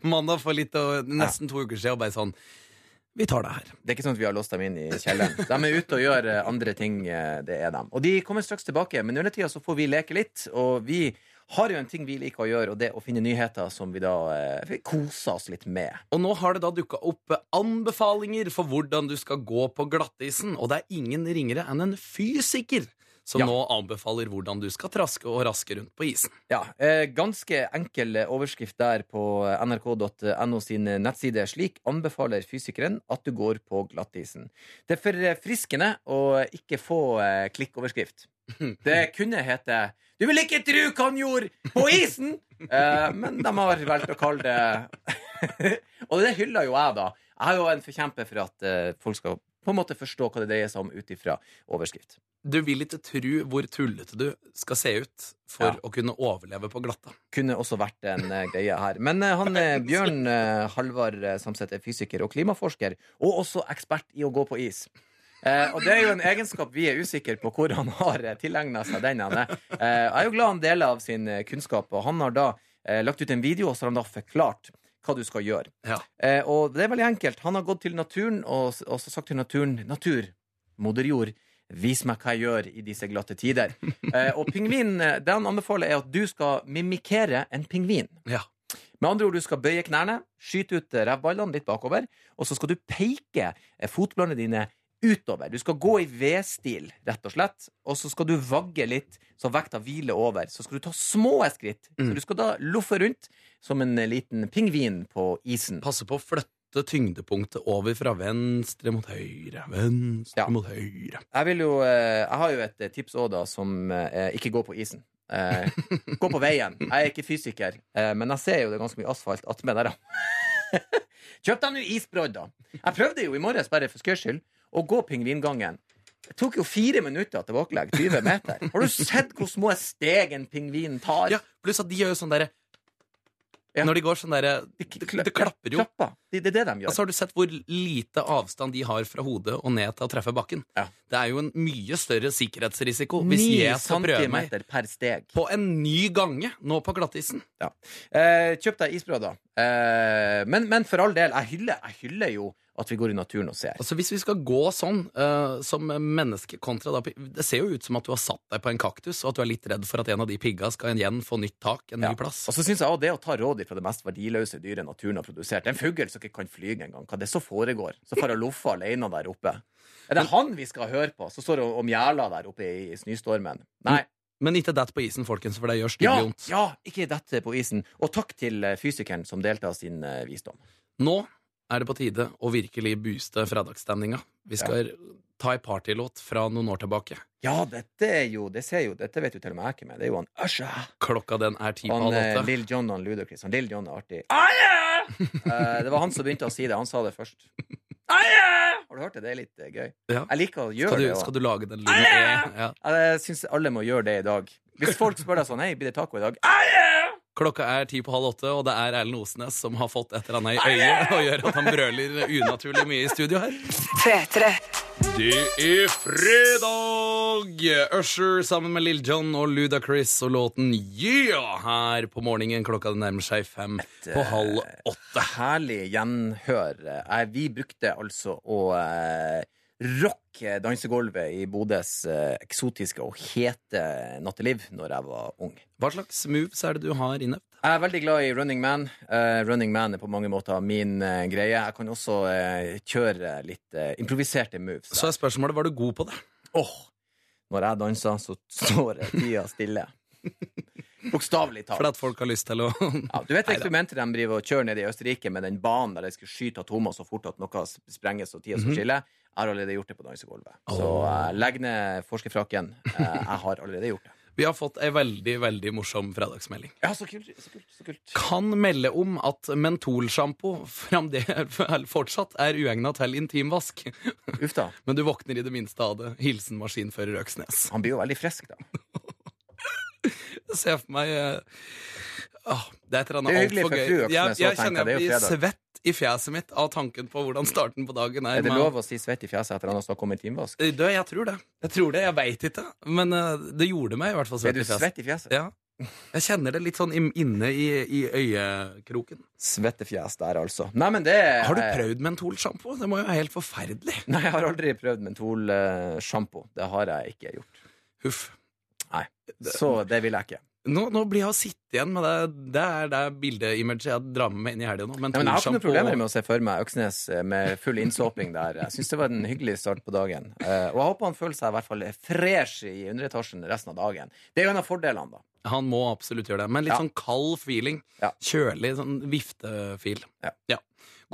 mandag for litt og nesten to uker siden og bare sånn Vi tar det her. Det er ikke sånn at vi har låst dem inn i kjelleren. De er ute og gjør eh, andre ting. eh, Det er dem. Og de kommer straks tilbake, men under tida så får vi leke litt. Og vi har jo en ting vi liker å gjøre, og det er å finne nyheter som vi da eh, koser oss litt med. Og nå har det da dukka opp anbefalinger for hvordan du skal gå på glattisen. Og det er ingen ringere enn en fysiker som Ja. nå anbefaler hvordan du skal traske og raske rundt på isen. Ja, eh, Ganske enkel overskrift der på nrk.no sin nettside. Slik anbefaler fysikeren at du går på glattisen. Det er forfriskende å ikke få eh, klikkoverskrift. Det kunne hete 'Du vil ikke tru hva han gjorde på isen!' Eh, men de har valgt å kalle det Og det hyller jo jeg, da. Jeg er jo en forkjemper for at eh, folk skal på en måte forstå hva det dreier seg om ut ifra overskrift. Du vil ikke tro hvor tullete du skal se ut for Ja. å kunne overleve på glatta. kunne også vært en eh, greie her. Men eh, han eh, Bjørn Halvard Samset er fysiker og klimaforsker, og også ekspert i å gå på is. Eh, og det er jo en egenskap vi er usikre på hvor han har tilegna seg den. Han er. Eh, jeg er jo glad han deler av sin kunnskap, og han har da eh, lagt ut en video, og så har han da forklart hva du skal gjøre. Ja. Eh, og det er veldig enkelt. Han har gått til naturen og, og sagt til naturen Natur, moder jord, vis meg hva jeg gjør i disse glatte tider. Eh, og pingvin, eh, det han anbefaler, er at du skal mimikere en pingvin. Ja. Med andre ord, du skal bøye knærne, skyte ut eh, revballene litt bakover, og så skal du peke fotballene fotbladene dine utover. Du skal gå i V-stil, rett og slett, og så skal du vagge litt, så vekta hviler over. Så skal du ta små skritt. Så Mm. du skal da loffe rundt som en liten pingvin på isen. Passe på å flytte tyngdepunktet over fra venstre mot høyre. Venstre Ja. mot høyre. Jeg, vil jo, eh, jeg har jo et eh, tips òg, da, som eh, ikke går på isen. Eh, gå på veien. Jeg er ikke fysiker, men jeg ser jo det er ganske mye asfalt attmed der. da. Kjøp deg nå isbrodd, da. Jeg prøvde jo i morges, bare for skøys skyld, å gå pingvingangen. Det tok jo fire minutter tilbakelegg. 20 meter. Har du sett hvor små steg en pingvin tar? Ja, Pluss at de gjør jo sånn derre Ja. Når de går sånn derre De, det, det klapper jo. Klapper. Det, det er det de gjør. Og så Har du sett hvor lite avstand de har fra hodet og ned til å treffe bakken? Ja. Det er jo en mye større sikkerhetsrisiko hvis jeg skal prøve meg per steg. på en ny gange nå på glattisen. Eh, kjøp deg isbrød, da. Eh, men, men for all del, jeg hyller, jeg hyller jo at vi går i naturen og ser. Altså Hvis vi skal gå sånn uh, som menneske kontra da Det ser jo ut som at du har satt deg på en kaktus, og at du er litt redd for at en av de pigga skal igjen få nytt tak, en Ja. ny plass. Og så synes jeg også det å ta råd fra det mest verdiløse dyret naturen har produsert. En fugl som ikke kan flyge engang. Hva det så foregår? Så får jeg loffe alene der oppe. Er det han vi skal høre på, Så står det og mjæler der oppe i, i snøstormen? Nei. Men ikke dett på isen, folkens, for det gjør stygt Ja, vondt. ja, ikke dette på isen. Og takk til eh, fysikeren som delte av sin eh, visdom. Nå er det på tide å virkelig booste fredagsstemninga. Vi skal ta ei partylåt fra noen år tilbake. Ja, dette er jo Det ser jo, dette vet jo til og med jeg ikke med. Det er jo han Usha. Klokka den er ti på halv eh, åtte. Lill John og Ludacris. Han Lill John er artig. Eh, det var han som begynte å si det. Han sa det først. Har du hørt det? Det er litt uh, gøy. Ja. Jeg liker å gjøre Skal du, det. også. skal du lage den lyden? E? Ja. Jeg syns alle må gjøre det i dag. Hvis folk spør deg sånn Hei, blir det taco i dag? Klokka er ti på halv åtte, og det er Erlend Osnes som har fått et eller annet i øyet og gjør at han brøler unaturlig mye i studio her. P3. Det er fredag! Usher sammen med Lill John og Ludacris og låten Yeah her på morgenen. Klokka det nærmer seg fem på halv åtte. Herlig gjenhør. Eh, vi brukte altså å eh, rocke dansegulvet i Bodøs eh, eksotiske og hete natteliv når jeg var ung. Hva slags moves er det du har innøvd? Jeg er veldig glad i Running Man. Uh, running Man er på mange måter min uh, greie. Jeg kan også uh, kjøre litt improviserte moves. Så er spørsmålet var du god på det. Åh, når jeg danser, så står tida stille. Bokstavelig talt. Fordi at folk har lyst til å Ja, du vet eksperimentet de driver og kjører nede i Østerrike med den banen der de skal skyte atomer så fort at noe sprenges og tida skal skille? Jeg har allerede gjort det på dansegulvet. Så uh, legg ned forskerfrakken. Uh, jeg har allerede gjort det. Vi har fått ei veldig, veldig morsom fredagsmelding. Ja, så kult. Så kult, så kult. Kan melde om at mentolsjampo fortsatt er uegna til intimvask. Uff da. Men du våkner i det minste av det. Hilsen maskinfører Øksnes. Han blir jo veldig frisk, da. Se for meg uh, Det er et eller er annet altfor for gøy. fru Øksnes Jeg, jeg kjenner det er jeg blir svett i fjeset mitt av tanken på hvordan starten på dagen er. Er det lov å si svett i fjeset etter at han har snakket om en timevask? Eh, Du, jeg tror det. Jeg tror det, jeg veit ikke. Men eh, det gjorde meg i hvert fall Er svett i fjeset. Er du svett i fjeset? Ja. Jeg kjenner det litt sånn inne i, i øyekroken. Svettefjes der, altså. Nei, men det Har du prøvd mentolsjampo? Det må jo være helt forferdelig. Nei, jeg har aldri prøvd mentolsjampo. Det har jeg ikke gjort. Huff. Nei. Så det vil jeg ikke. Nå, nå blir jeg å sitte igjen med det. Det er det bildeimaget jeg drar med meg inn i helga nå. Nei, men jeg har ikke noen problemer med å se for meg Øksnes eh, med full innsåping der. Jeg syns det var en hyggelig start på dagen. Eh, Og jeg håper han føler seg i hvert fall fresh i underetasjen resten av dagen. Det er jo en av fordelene, da. Han må absolutt gjøre det. Men litt Ja. sånn kald feeling. Ja. Kjølig sånn viftefil. Ja.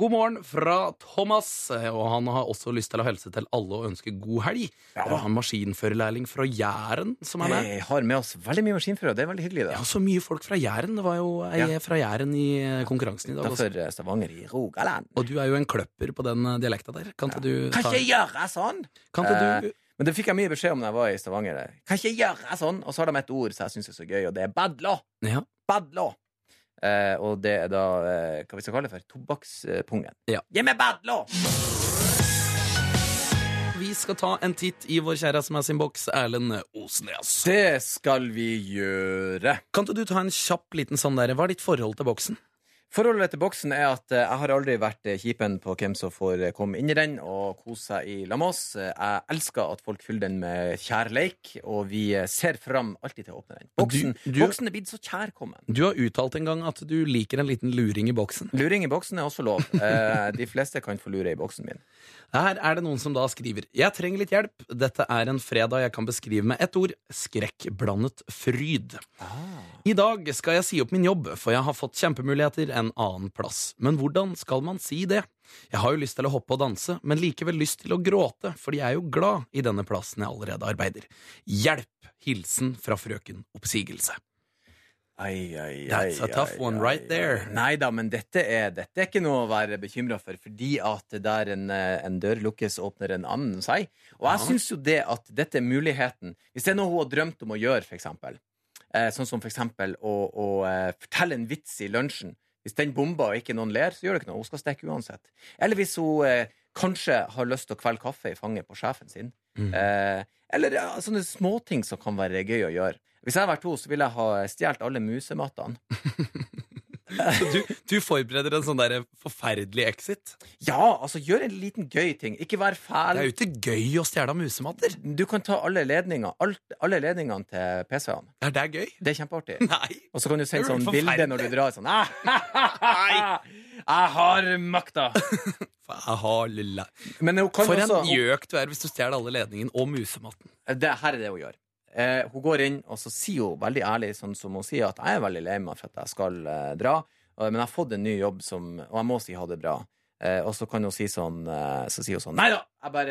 God morgen fra Thomas, og han har også lyst til å hilse til alle og ønske god helg. Ja. Det er han maskinførerlærling fra Jæren som er med. Vi har med oss veldig mye maskinførere. Det er veldig hyggelig. Ja, da så mye folk fra Jæren. Det var jo ei Ja. fra Jæren i eh, konkurransen i dag. også. Derfor eh, Stavanger i Rogaland. Og du er jo en kløpper på den eh, dialekta der. Kan ikke du Kan ta ikke gjøre sånn! Kan ikke du Men det fikk jeg mye beskjed om da jeg var i Stavanger. Kan ikke gjøre sånn! Og så har de et ord som jeg syns er så gøy, og det er badlå. Ja. Badlå. Eh, og det er da eh, hva vi skal kalle det for tobakkspungen. Ja. Gi meg badlå! Vi skal ta en titt i vår kjære SMS-innboks, Erlend Osnes. Det skal vi gjøre. Kan ikke du ta en kjapp liten sånn der, Hva er ditt forhold til boksen? Forholdet til boksen er at eh, jeg har aldri vært eh, kjipen på hvem som får eh, komme inn i den og kose seg i lag med oss. Jeg elsker at folk fyller den med kjærleik, og vi ser fram alltid til å åpne den. Boksen, Du- du- boksen er blitt så kjærkommen. Du har uttalt en gang at du liker en liten luring i boksen. Luring i boksen er også lov. De fleste kan få lure i boksen min. Her er det noen som da skriver Jeg trenger litt hjelp. Dette er en fredag jeg kan beskrive med ett ord skrekkblandet fryd. I dag skal jeg si opp min jobb, for jeg har fått kjempemuligheter en annen plass. Men hvordan skal man si det? Jeg har jo lyst til å hoppe og danse, men likevel lyst til å gråte, fordi jeg er jo glad i denne plassen jeg allerede arbeider. Hjelp! Hilsen fra frøken Oppsigelse. Ai, ai, That's a tough one right there. Nei da, men dette er, dette er ikke noe å være bekymra for, fordi at der en, eh, en dør lukkes, åpner en annen seg. Og jeg Ja. syns jo det at dette er muligheten Hvis det er noe hun har drømt om å gjøre, for eksempel, eh, sånn som for eksempel å, å eh, fortelle en vits i lunsjen Hvis den bomber og ikke noen ler, så gjør det ikke noe. Hun skal stikke uansett. Eller hvis hun eh, kanskje har lyst til å kvelde kaffe i fanget på sjefen sin. Mm. Eh, eller ja, sånne småting som kan være gøy å gjøre. Hvis jeg hadde vært henne, så ville jeg ha stjålet alle musemattene. Så du, du forbereder en sånn der forferdelig exit? Ja, altså gjør en liten gøy ting. Ikke vær Det er jo ikke gøy å stjele musematter. Du kan ta alle ledninger alt, Alle ledningene til PC-ene. Er det gøy? Det er kjempeartig. Nei. Og så kan du sende er sånn bilde når du drar sånn ah, Jeg har makta! Lilla. Men hun kan For en gjøk du er hvis du stjeler alle ledningene og musematten. det, Her er det hun gjør. Eh, hun går inn, og så sier hun veldig ærlig, sånn som hun sier, at jeg er veldig lei meg for at jeg skal eh, dra, og- men jeg har fått en ny jobb som Og jeg må si ha det bra. Eh, og så kan hun si sånn eh, Så sier hun sånn Nei da, jeg bare,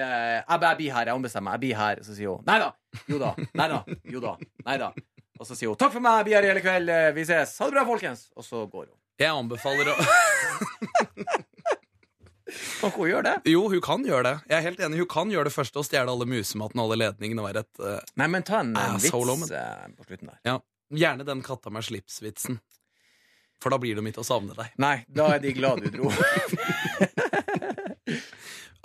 jeg bare blir her. Jeg ombestemmer meg. Jeg blir her. Så sier hun nei da. Jo da. Nei da. Jo da. Nei da. Og så sier hun takk for meg, jeg blir her i hele kveld. eh, Vi ses. Ha det bra, folkens. Og så går hun. Jeg anbefaler å Kan ikke hun gjøre det? Jo, hun kan gjøre det. Jeg er helt enig. Hun kan gjøre det første, og stjele alle musematen og alle ledningene. og være et... uh, Nei, men ta en, en Ah, vits uh, eh, på slutten der. ja. Gjerne den katta med slips-vitsen. For da blir de ikke å savne deg. Nei, da er de glad du dro.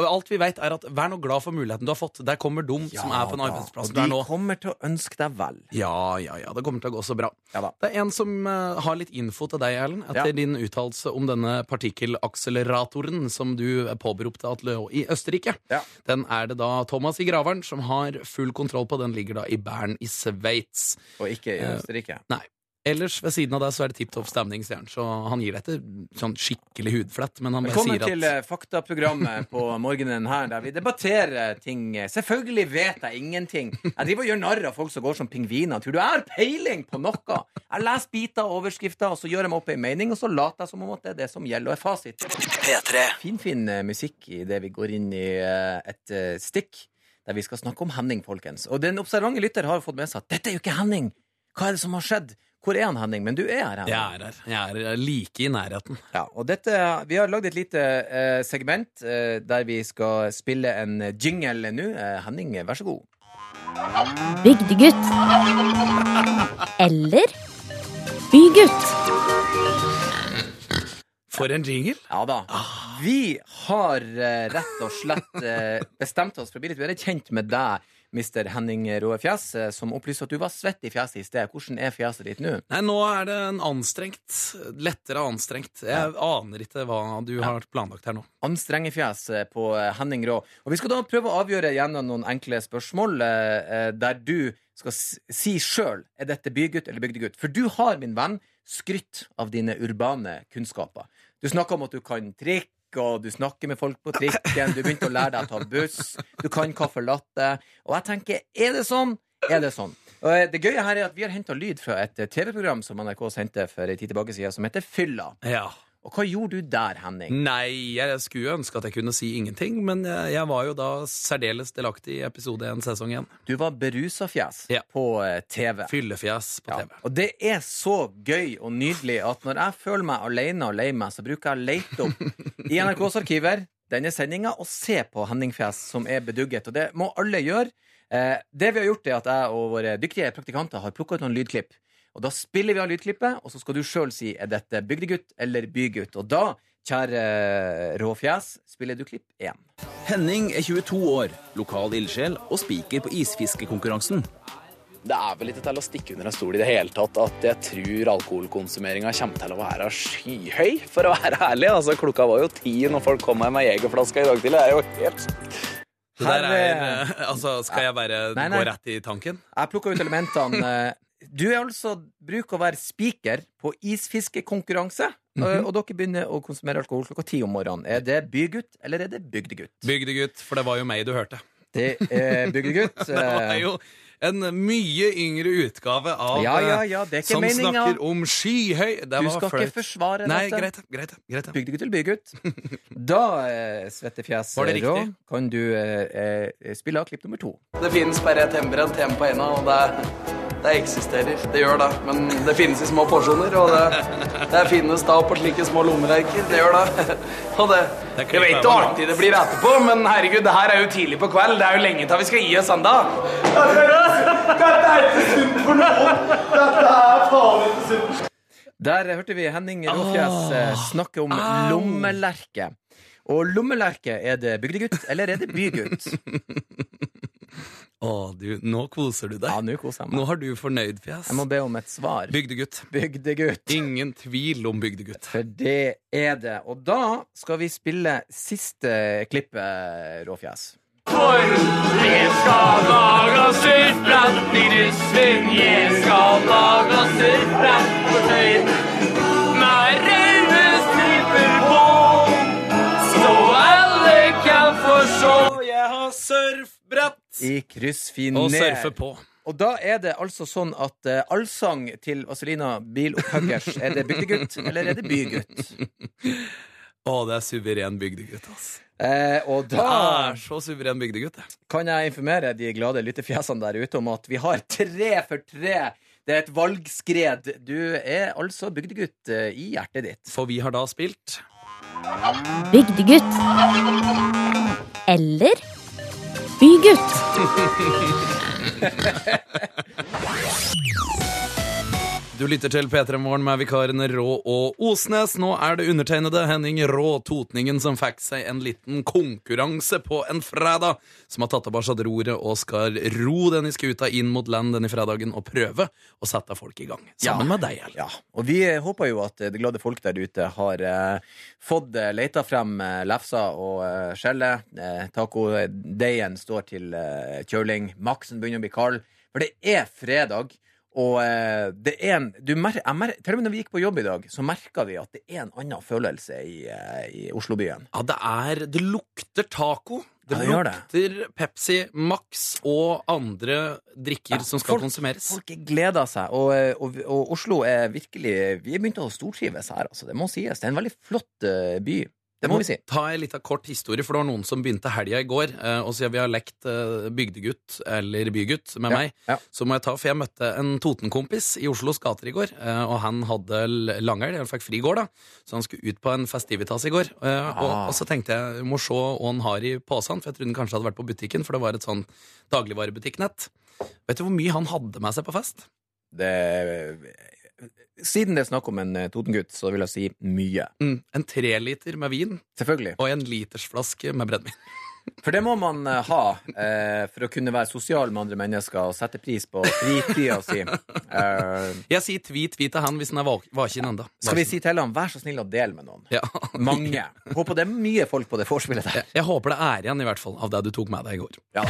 Alt vi vet er at Vær nå glad for muligheten du har fått. Der kommer de som er på en arbeidsplass Og du er de nå. kommer til å ønske deg vel. Ja, ja, ja. Det kommer til å gå så bra. Ja. Det er en som uh, har litt info til deg, Erlend, etter Ja. din uttalelse om denne partikkelakseleratoren som du påberopte at lå i Østerrike. Ja. Den er det da Thomas i Graveren som har full kontroll på. Den ligger da i Bern i Sveits. Og ikke i Østerrike. Østerrike. Nei. Ellers ved siden av deg så er det tipp topp stemning, sier han. Så han gir deg ikke sånn skikkelig hudflett, men han bare Velkommen sier at til eh, faktaprogrammet på morgenen her, der vi debatterer ting. Selvfølgelig vet jeg ingenting. Jeg driver og gjør narr av folk som går som pingviner. Tror du jeg har peiling på noe? Jeg leser biter av overskrifter, og så gjør jeg meg opp ei mening, og så later jeg som om at det er det som gjelder, og er fasit. Finfin fin musikk i det vi går inn i eh, et eh, stikk der vi skal snakke om Henning, folkens. Og den observante lytter har fått med seg at dette er jo ikke Henning. Hva er det som har skjedd? Hvor er han, Henning? Men du er her, Henning. jeg er her. Jeg er like i nærheten. Ja, og dette, Vi har lagd et lite eh, segment eh, der vi skal spille en jingle nå. Eh, Henning, vær så god. Bygdegutt. Eller bygutt. For en jingle! Ja da. Vi har eh, rett og slett eh, bestemt oss for å bli litt bedre kjent med deg, Mr. Henning Råefjes, eh, som opplyste at du var svett i fjeset i sted. Hvordan er fjeset ditt nå? Nei, nå er det en anstrengt. Lettere anstrengt. Jeg aner ikke hva du har planlagt her nå. Anstrengefjes eh, på eh, Henning Rå. Og vi skal da prøve å avgjøre gjennom noen enkle spørsmål der du skal si sjøl er dette bygutt eller bygdegutt. For du har, min venn, skrytt av dine urbane kunnskaper. Du snakker om at du kan trikk, og du snakker med folk på trikken, du begynte å lære deg å ta buss, du kan caffè latte. Og jeg tenker, er det sånn? Er det sånn? Og eh, det gøye her er at vi har henta lyd fra et eh, TV-program som NRK sendte for en tid tilbake siden, som heter Fylla. Ja. Og hva gjorde du der, Henning? Nei, jeg skulle ønske at jeg kunne si ingenting, men jeg, jeg var jo da særdeles delaktig i episode 1, sesong én. Du var berusafjes Ja. på eh, TV. Fyllefjes på Ja. TV. Og det er så gøy og nydelig at når jeg føler meg alene og lei meg, så bruker jeg å lete opp i NRKs arkiver denne sendinga og se på Henningfjes som er bedugget. Og det må alle gjøre. Eh, det vi har gjort, er at jeg og våre dyktige praktikanter har plukka ut noen lydklipp. Og da spiller vi av lydklippet, og så skal du sjøl si er dette bygdegutt eller bygutt. Og da, kjære råfjes, spiller du klipp én. Henning er 22 år, lokal ildsjel og spiker på isfiskekonkurransen. Det er vel ikke til å stikke under en stol i det hele tatt at jeg tror alkoholkonsumeringa kommer til å være skyhøy, for å være ærlig. Altså, klokka var jo ti når folk kom med meg jegerflaske i dag tidlig. Det er jo helt Her, er, eh, eh, altså, skal jeg bare Nei, nei. gå rett i tanken? Jeg plukka ut elementene. Du er altså bruker å være speaker på isfiskekonkurranse. Mhm. Og dere begynner å konsumere alkohol klokka ti om morgenen. Er det bygutt, eller er det bygdegutt? Bygdegutt, for det var jo meg du hørte. Det er bygdegutt. Det var eh, jo en mye yngre utgave av Ja, ja, eh, ja, det er ikke Som meningen. snakker om skyhøy Det Du var skal fløyt. ikke forsvare Nei, dette. greit, greit, greit. Bygdegutt eller bygutt? Da, eh, Svettefjes Rå, kan du eh, eh, spille av klipp nummer to. Det finnes bare et hjemmebrent hjemme på ena, og det, det eksisterer. Det gjør det. Men det finnes i små porsjoner, og det, det finnes da på slike små lommelerker. Det gjør det. Og det, Det er jeg vet hvor artig det blir etterpå, men herregud, det her er jo tidlig på kveld. Det er jo lenge til vi skal gi oss enda. Der hørte vi Henning Råfjes eh, snakke om lommelerke. Og lommelerke, er det bygdegutt, eller er det bygutt? Å, du, nå koser du deg. Ja, nå koser jeg meg. Nå har du fornøyd-fjes. Jeg må be om et svar. Bygdegutt. Bygdegutt. Ingen tvil om bygdegutt. For det er det. Og da skal vi spille siste klippet, Råfjes. Jeg skal lage surfbrett i Rusvin. Jeg skal lage surfbrett på tøyen. Med røde på, så alle kan få se. Jeg har surfbrett I kryssfiner. og surfe på. Og da er det altså sånn at eh, allsang til Vazelina Bilopphuggers, er det bygdegutt, eller er det bygutt? Å, det er suveren bygdegutt, altså. Eh, og Det da er så suveren bygdegutt, det. kan jeg informere de glade lyttefjesene der ute om at vi har tre for tre. Det er et valgskred. Du er altså bygdegutt eh, i hjertet ditt. For vi har da spilt Bygdegutt. Eller bygutt. Du lytter til P3 Morgen med vikarene Rå og Osnes. Nå er det undertegnede Henning Rå Totningen som fikk seg en liten konkurranse på en fredag, som har tatt tilbake roret og skal ro denne skuta inn mot land denne fredagen og prøve å sette folk i gang. Sammen med deg, Ellen. Ja, og vi håper jo at det glade folk der ute har eh, fått eh, leita frem eh, lefsa og eh, skjellet. Eh, Tacodeigen står til eh, kjøling. Maksen begynner å bli kald. For det er fredag. Og eh, det er en du mer, mer, Til og med når vi gikk på jobb i dag, så merka vi at det er en annen følelse i, eh, i Oslobyen. Ja, det er Det lukter taco. Det Ja, gjør det. lukter Pepsi Max og andre drikker som skal folk- konsumeres. Folk gleder seg, og, eh, og, og Oslo er virkelig Vi er begynt å stortrives her, altså. Det må sies. Det er en veldig flott eh, by. Det må vi si. Ta en liten kort historie, for det var noen som begynte helga i går. eh, Og siden vi har lekt eh, bygdegutt eller bygutt med Ja, meg, ja. så må jeg ta For jeg møtte en Toten-kompis i Oslos gater i går, eh, og han hadde langhelg. Han fikk fri i går, da, så han skulle ut på en festivitas i går. Og, og så tenkte jeg jeg må se hva han har i posen, for jeg trodde han kanskje hadde vært på butikken, for det var et sånn dagligvarebutikknett. Vet du hvor mye han hadde med seg på fest? det, Siden det er snakk om en eh, Totengutt, så vil jeg si mye. Mm, en treliter med vin Selvfølgelig. og en litersflaske med brennevin. For det må man eh, ha eh, for å kunne være sosial med andre mennesker og sette pris på fritida si. Eh, Jeg sier tvi-tvi til han hvis han er vak- vaken ennå. skal vi si til han vær så snill å dele med noen? Ja. Mange. Håper det er mye folk på det vorspielet der. Jeg håper det er igjen, i hvert fall, av det du tok med deg i går. Ja.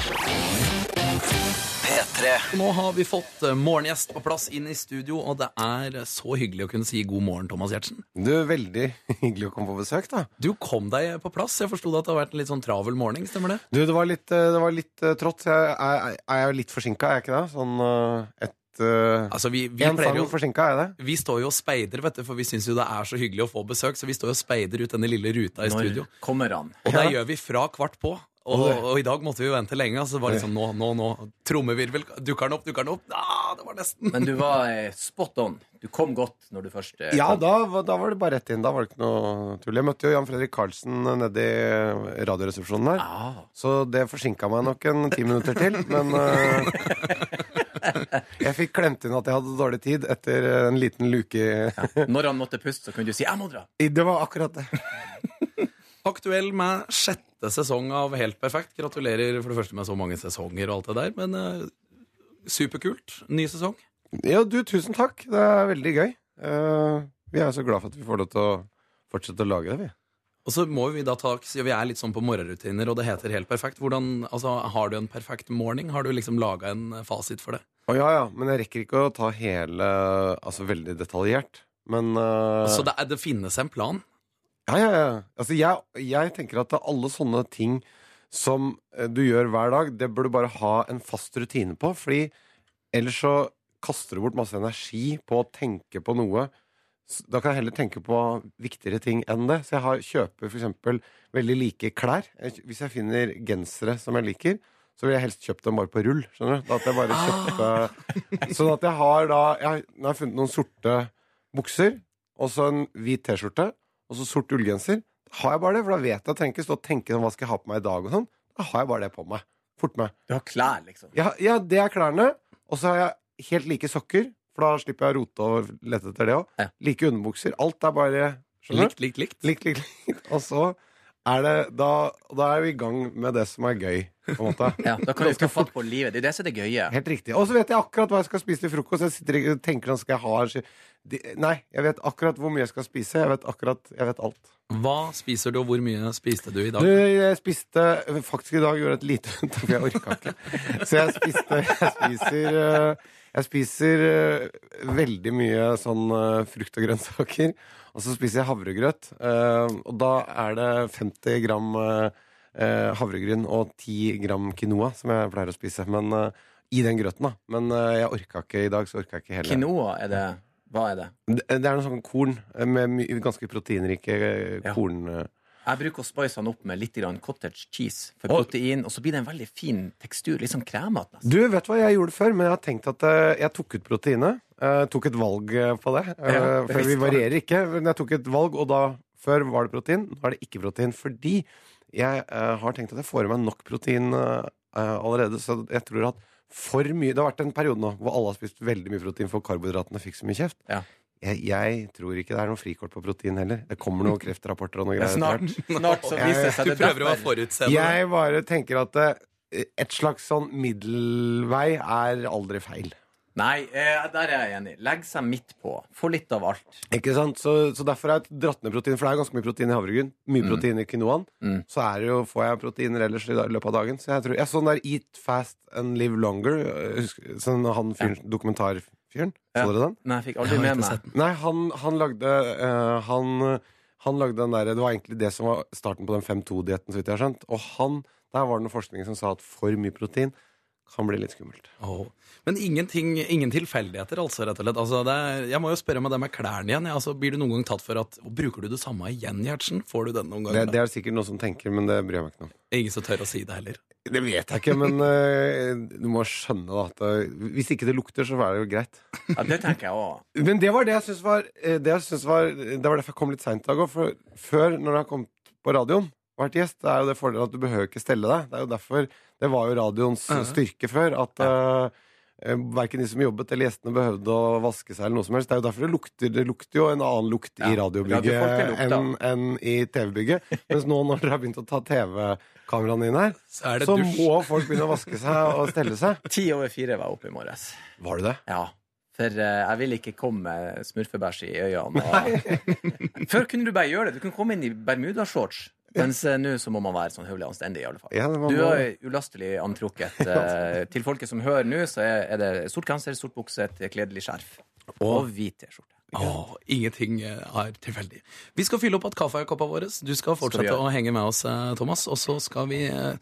Nå har vi fått eh, morgengjest på plass inn i studio, og det er så hyggelig å kunne si god morgen, Thomas Giertsen. Du, Veldig hyggelig å komme på besøk, da. Du kom deg på plass. Jeg forsto at det har vært en litt sånn travel morgen, stemmer det? Du, Det var litt, eh, det var litt eh, trått. Jeg er, er jeg litt forsinka, er jeg ikke det? Sånn eh, et uh, Altså, vi, vi En sang jo forsinka, er det? Vi står jo og speider, vet du, for vi syns jo det er så hyggelig å få besøk, så vi står jo og speider ut denne lille ruta i studio. Når kommer han? Og det gjør vi fra kvart på. Og, og i dag måtte vi jo vente lenge. Altså det var liksom nå, nå, nå. Trommevirvel. Dukker den opp, dukker den opp? Ah, det var nesten. Men du var eh, spot on. Du kom godt når du først eh, Ja, da, var- da var det bare rett inn. Da var det ikke noe tull. Jeg møtte jo Jan Fredrik Karlsen nede i Radioresepsjonen her. Ah. Så det forsinka meg nok en ti minutter til. Men eh, jeg fikk klemt inn at jeg hadde dårlig tid etter en liten luke. Når han måtte puste, så kunne du si 'jeg må dra'. Det var akkurat det. Aktuell med sjette sesong av Helt perfekt. Gratulerer for det første med så mange sesonger og alt det der, men eh, superkult. Ny sesong. Ja, du, tusen takk. Det er veldig gøy. Eh, vi er så glad for at vi får lov til å fortsette å lage det, vi. Og så må vi da ta, vi er litt sånn på morgenrutiner, og det heter Helt perfekt. Hvordan, altså, Har du en perfekt morning? Har du liksom laga en fasit for det? Å ja, ja. Men jeg rekker ikke å ta hele Altså veldig detaljert. Men eh, Så det, er, det finnes en plan? Ja, ja, ja. Altså, jeg, jeg tenker at alle sånne ting som eh, du gjør hver dag, det burde du bare ha en fast rutine på. Fordi ellers så kaster du bort masse energi på å tenke på noe. S- Da kan jeg heller tenke på viktigere ting enn det. Så jeg har, kjøper eksempel veldig like klær. Jeg- Hvis jeg finner gensere som jeg liker, så vil jeg helst kjøpt dem bare på rull. Skjønner du? Da at jeg bare kjøpte Sånn at jeg har da Jeg har, nå har jeg funnet noen sorte bukser, og så en hvit T-skjorte, og så sort ullgenser. Har jeg bare det, for da vet jeg at jeg trenger ikke stå og tenke sånn, hva skal jeg ha på meg i dag og sånn. Da har jeg bare det på meg. Fort meg. Du har klær, liksom. Ja, ja, det er klærne. Og så har jeg helt like sokker For da slipper jeg å rote og lete etter det òg. Ja. Like underbukser. Alt er bare skjønner Likt, likt, likt. Likt, likt, likt. Og så er det da, da er vi i gang med det som er gøy, på en måte. Ja, da kan du ta fatt på livet. Det er det som er det gøye. Helt riktig. Og så vet jeg akkurat hva jeg skal spise til frokost. Jeg sitter ikke og tenker skal jeg ha Nei, jeg vet akkurat hvor mye jeg skal spise. Jeg vet akkurat Jeg vet alt. Hva spiser du, og hvor mye spiste du i dag? Du, jeg spiste Faktisk i dag gjorde jeg et lite unntak, for jeg orka ikke. Så jeg spiste Jeg spiser eh, Jeg spiser eh, veldig mye sånn eh, frukt og grønnsaker. Og så spiser jeg havregrøt. eh, Og da er det 50 gram eh, havregryn og 10 gram quinoa som jeg pleier å spise. Men eh, i den grøten, da. Men eh, jeg orka ikke i dag, så orka jeg ikke hele. Quinoa, er det Hva er det? Det det er noe sånn korn eh, med ganske proteinrike eh, Ja. korn... eh, Jeg bruker å spice den opp med litt cottage cheese for protein, og så blir det en veldig fin tekstur. Litt sånn kremete. Du, vet hva jeg gjorde før? Men jeg har tenkt at eh, jeg tok ut proteinet. Eh, tok et valg eh, på det. Eh, Ja, for vi varierer ikke. Men jeg tok et valg, og da Før var det protein, nå er det ikke protein. Fordi jeg eh, har tenkt at jeg får i meg nok protein eh, eh, allerede. Så jeg tror at for mye Det har vært en periode nå hvor alle har spist veldig mye protein, for karbohydratene fikk så mye kjeft. Ja. Jeg, jeg tror ikke det er noe frikort på protein heller. Det kommer noen kreftrapporter og noe greier. snart, snart så viser det seg Du prøver å være forutseende. Jeg bare tenker at et slags sånn middelvei er aldri feil. Nei, eh, der er jeg enig. Legg seg midt på. Få litt av alt. Ikke sant? Så, så derfor har jeg dratt ned protein, for det er ganske mye protein i havregryn. Mye protein i quinoaen. Mm. Så er det jo, får jeg proteiner ellers i løpet av dagen. Så jeg tror, jeg så den der Eat Fast and Live Longer, husker, sånn han fyren, dokumentarfyren. Ja. Dere den? Nei, jeg fikk aldri med meg. Nei, han, han lagde uh, han, han lagde den der Det var egentlig det som var starten på den 5-2-dietten, så vidt jeg har skjønt. Og han, der var det noe forskning som sa at for mye protein kan bli litt skummelt. Oh. Men ingenting, ingen tilfeldigheter, altså, rett og slett. Altså, det er, jeg må jo spørre med det med klærne igjen. Ja, altså, blir du noen gang tatt for at Bruker du det samme igjen, Gjertsen? Får du den noen Det, det er sikkert noen som tenker, men det bryr jeg meg ikke om. Ingen som tør å si det heller. Det vet jeg ikke, men uh, du må skjønne da at det, hvis ikke det lukter, så er det jo greit. Ja, det tenker jeg òg. Men det var det jeg syns var eh, Det, jeg synes var, det var derfor jeg kom litt seint i dag òg. For før, når jeg har kommet på radioen vært gjest, det er jo det fordelen at du behøver ikke stelle deg. Det er jo derfor Det var jo radioens styrke før. At uh, verken de som jobbet eller gjestene behøvde å vaske seg eller noe som helst. Det er jo derfor det lukter Det lukter jo en annen lukt i radiobygget enn en i TV-bygget. Mens nå når dere har begynt å ta TV-kameraene inn her, Så det så må folk begynne å vaske seg og stelle seg. Ti over fire var jeg oppe i morges. Var det det? Ja. For uh, jeg vil ikke komme med smurfebæsj i øynene. Og... Før kunne du bare gjøre det. Du kunne komme inn i bermudashorts. Mens eh, nå så må man være sånn høvelig anstendig, i alle fall. Ja, det var Du bra. er ulastelig antrukket. Eh, til folket som hører nå, så er, er det sort genser, sort bukse, et kledelig skjerf. Og hvit T-skjorte. Åh, ingenting eh, er tilfeldig. Vi skal fylle opp at kaffekoppa vår. Du skal fortsette gjøre. å henge med oss, eh, Thomas. Og så skal vi eh,